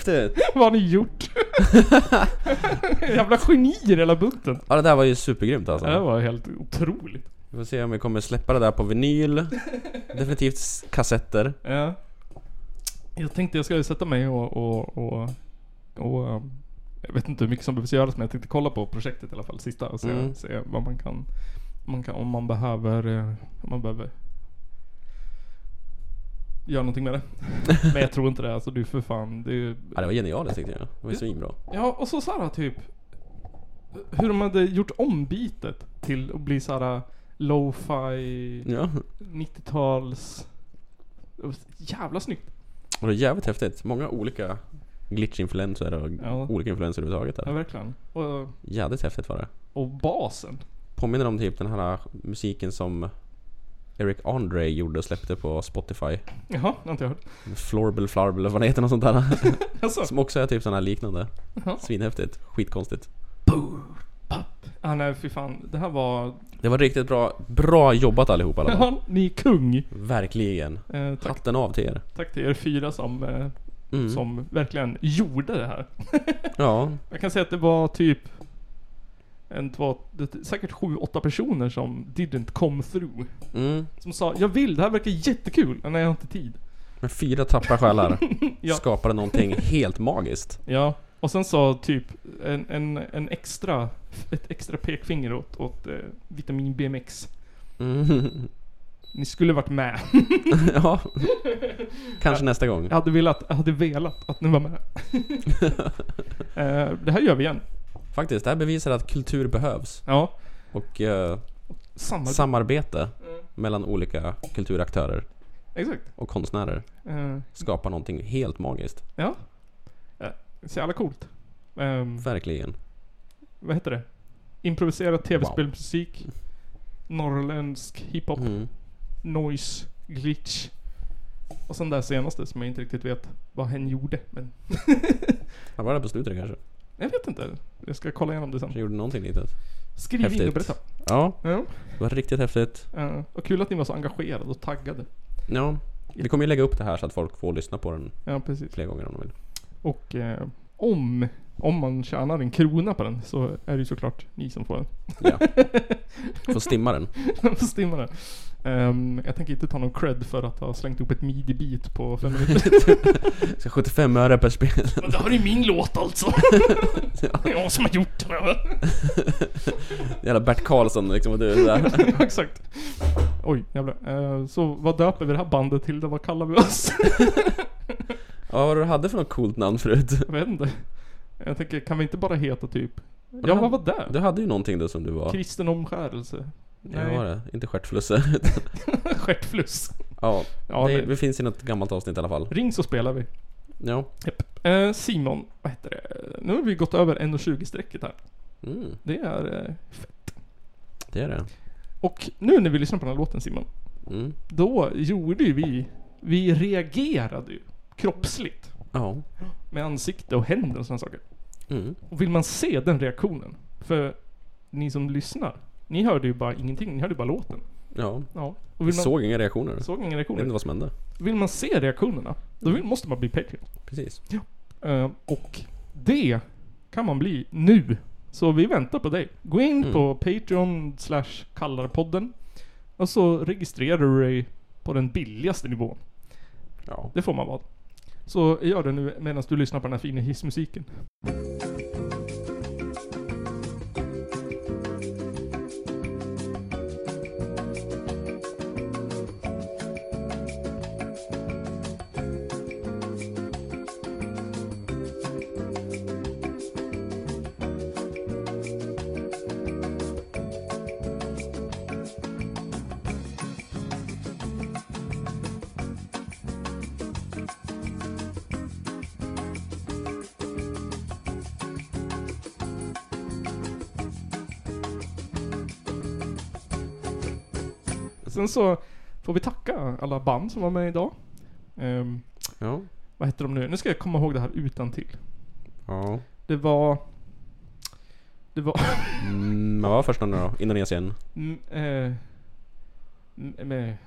häftigt! Vad har ni gjort? Jävla genier hela bunten. Ja det där var ju supergrymt alltså. Det var helt otroligt. Vi får se om vi kommer släppa det där på vinyl. Definitivt kassetter. Ja. Jag tänkte jag skulle sätta mig och, och, och, och um, jag vet inte hur mycket som behövs göras men jag tänkte kolla på projektet i alla fall, sista och se, Mm. se vad man kan, man kan, om man behöver, eh, om man behöver göra någonting med det. men jag tror inte det, alltså du för fan, det är ju- Ja det var genialiskt tyckte jag. Det var ju svinbra. Ja, och så såhär typ Hur de hade gjort om bitet till att bli såhär lo-fi Ja. 90-tals det var Jävla snyggt! Och det är jävligt häftigt. Många olika glitch-influenser och Ja. olika influenser överhuvudtaget Ja där. verkligen. Och, Jävligt häftigt var det. och basen. Påminner om typ den här musiken som Eric Andre gjorde och släppte på Spotify. Jaha, det har inte jag hört. Florble Flarbel eller vad det heter något sånt där. Alltså. Som också är typ sån här liknande. Jaha. Svinhäftigt. Skitkonstigt. Ah, nej fy fan. Det här var... Det var riktigt bra. Bra jobbat allihopa alla fall. Ja, ni är kung! Verkligen. Eh, tack, Hatten av till er. tack till er fyra som, eh, Mm. som verkligen gjorde det här. Ja. Jag kan säga att det var typ en, två, säkert sju, åtta personer som didn't come through. Mm. Som sa, jag vill, det här verkar jättekul, men jag har inte tid. Med fyra tappra själar Ja. skapade någonting helt magiskt. Ja, och sen sa typ en, en, en extra, ett extra pekfinger åt, åt eh, Vitamin BMX. Mm. Ni skulle varit med. ja. Kanske nästa gång. Jag hade velat, jag hade velat att ni var med. eh, det här gör vi igen. Faktiskt, det här bevisar att kultur behövs. Ja. Och eh, Samarbete. samarbete mellan olika kulturaktörer Exakt. och konstnärer Eh, skapar någonting helt magiskt. ja. Eh, så jävla coolt. Ehm, Verkligen. vad heter det? Improviserad tv-spelmusik. Norrländsk hiphop. Mm. Noise. Glitch. Och sen det här senaste som jag inte riktigt vet vad hen gjorde. Men Han var där på slutet kanske. Jag vet inte. Jag ska kolla igenom det sen. Han gjorde någonting litet. Skriv in och Häftigt. berätta. Ja, Ja. det var riktigt häftigt. Uh, och kul att ni var så engagerade och taggade. Ja, vi kommer ju lägga upp det här så att folk får lyssna på den Ja, precis. fler gånger om de vill. Och eh, om, om man tjänar en krona på den så är det ju såklart ni som får den. Ja. Får stimma den. Får stimma den. Ehm, jag tänker inte ta någon cred för att ha slängt upp ett midi-beat på fem minuter. Ska 75 öre per spel. Men det här är min låt alltså. Det är jag som har gjort den. Jävla Bert Karlsson liksom och du är där. Ja, Exakt. Oj, jävlar. Eh, så vad döper vi det här bandet till då? Vad kallar vi oss? Ja, vad var det du hade för något coolt namn förut? Jag vet inte. Jag tänker, kan vi inte bara heta typ... Ja, vad var det? Du hade ju någonting då som du var... Kristen omskärelse. Ja, vad var det? Inte stjärtflusse. Stjärtfluss. ja, Ja, det, det- det finns i något gammalt avsnitt i alla fall. Ring så spelar vi. Ja. Japp. Eh, Simon, vad heter det? Nu har vi gått över 1.20 strecket här. Mm, Det är... Eh, f- det är det. Och nu när vi lyssnar på den här låten Simon. Mm. Då gjorde ju vi, vi reagerade ju kroppsligt. Ja. Med ansikte och händer och sådana saker. Mm. Och vill man se den reaktionen, för ni som lyssnar, ni hörde ju bara ingenting, ni hörde ju bara låten. Ja. Ja. Och Vi man, såg inga reaktioner. såg inga Jag vet inte reaktioner. vad som hände. Vill man se reaktionerna, då vill, måste man bli Patreon. Precis. Eh, och det kan man bli nu. Så vi väntar på dig. Gå in Mm. på Patreon slash kallarpodden. Och så registrerar du dig på den billigaste nivån. Ja. Det får man vara. Så gör det nu medan du lyssnar på den här fina hissmusiken. Sen så får vi tacka alla band som var med idag. Ehm, Ja. vad heter de nu? Nu ska jag komma ihåg det här utan till. Ja. Det var... Det var... Mm, vad var första nu då? Indonesien? Mm, eh, med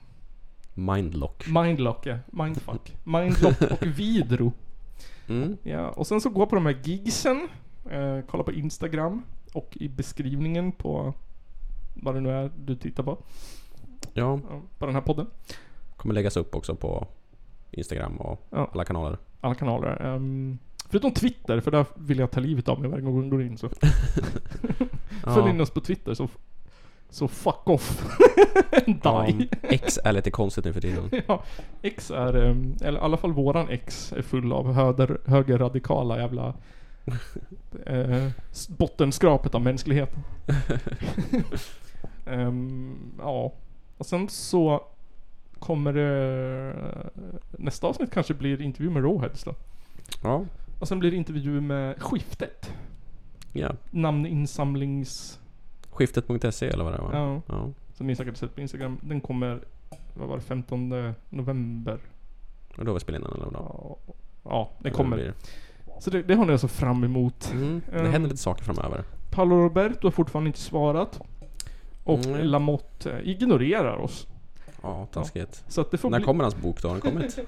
Mindlock. Mindlock ja. Mindfuck. Mindlock och Vidro. Mm. Ja, och sen så gå på de här gigsen. Eh, kolla på Instagram. Och i beskrivningen på vad det nu är du tittar på. Ja. Ja, På den här podden. Kommer läggas upp också på Instagram och Ja. alla kanaler. Alla kanaler. Ehm, förutom Twitter, för där vill jag ta livet av mig varje gång jag går in. Så. Följ in oss på Twitter så, så fuck off. Ja, Die. X är lite konstigt nu för tiden. ja, X är, ehm, eller i alla fall våran X är full av höger, högerradikala jävla eh, bottenskrapet av mänskligheten. Ehm, ja, och sen så kommer det nästa avsnitt kanske blir intervju med Rawheads då. Ja. Och sen blir det intervju med Skiftet. Ja. Namninsamlings... Skiftet.se eller vad det var? Ja. ja. Som ni säkert sett på Instagram. Den kommer, vad var det, 15 november. Och då in den eller vad? Ja, ja det Eller kommer. blir Så det, det har ni alltså fram emot. Mm. Det händer lite saker framöver. Paolo Roberto har fortfarande inte svarat. Och Mm. Lamotte eh, ignorerar oss. Ja, taskigt. Så att det får När bli... kommer hans bok då? Har den kommit?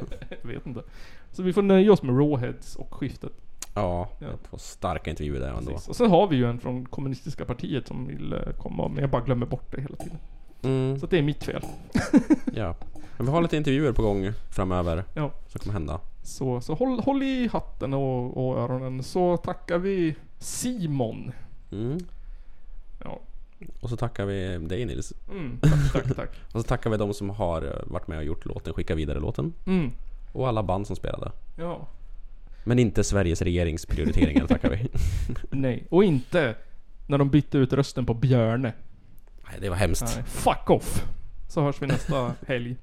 jag vet inte. Så vi får nöja oss med Rawheads och skiftet. Ja, Ja. två starka intervjuer där ändå. Precis. Och sen har vi ju en från kommunistiska partiet som vill eh, komma, men jag bara glömmer bort det hela tiden. Mm. Så det är mitt fel. Ja. Men vi har lite intervjuer på gång framöver. Ja. Som kommer hända. Så, så håll, håll i hatten och, och öronen så tackar vi Simon. Mm. Ja. Och så tackar vi dig Nils. Mm, tack, tack, tack. och så tackar vi de som har eh, varit med och gjort låten, skicka vidare låten. Mm. Och alla band som spelade. Ja. Men inte Sveriges regerings prioriteringar tackar vi. Nej, och inte när de bytte ut rösten på Björne. Nej, det var hemskt. Nej, fuck off. Så hörs vi nästa helg.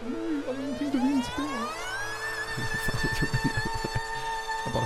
Det har bara hänt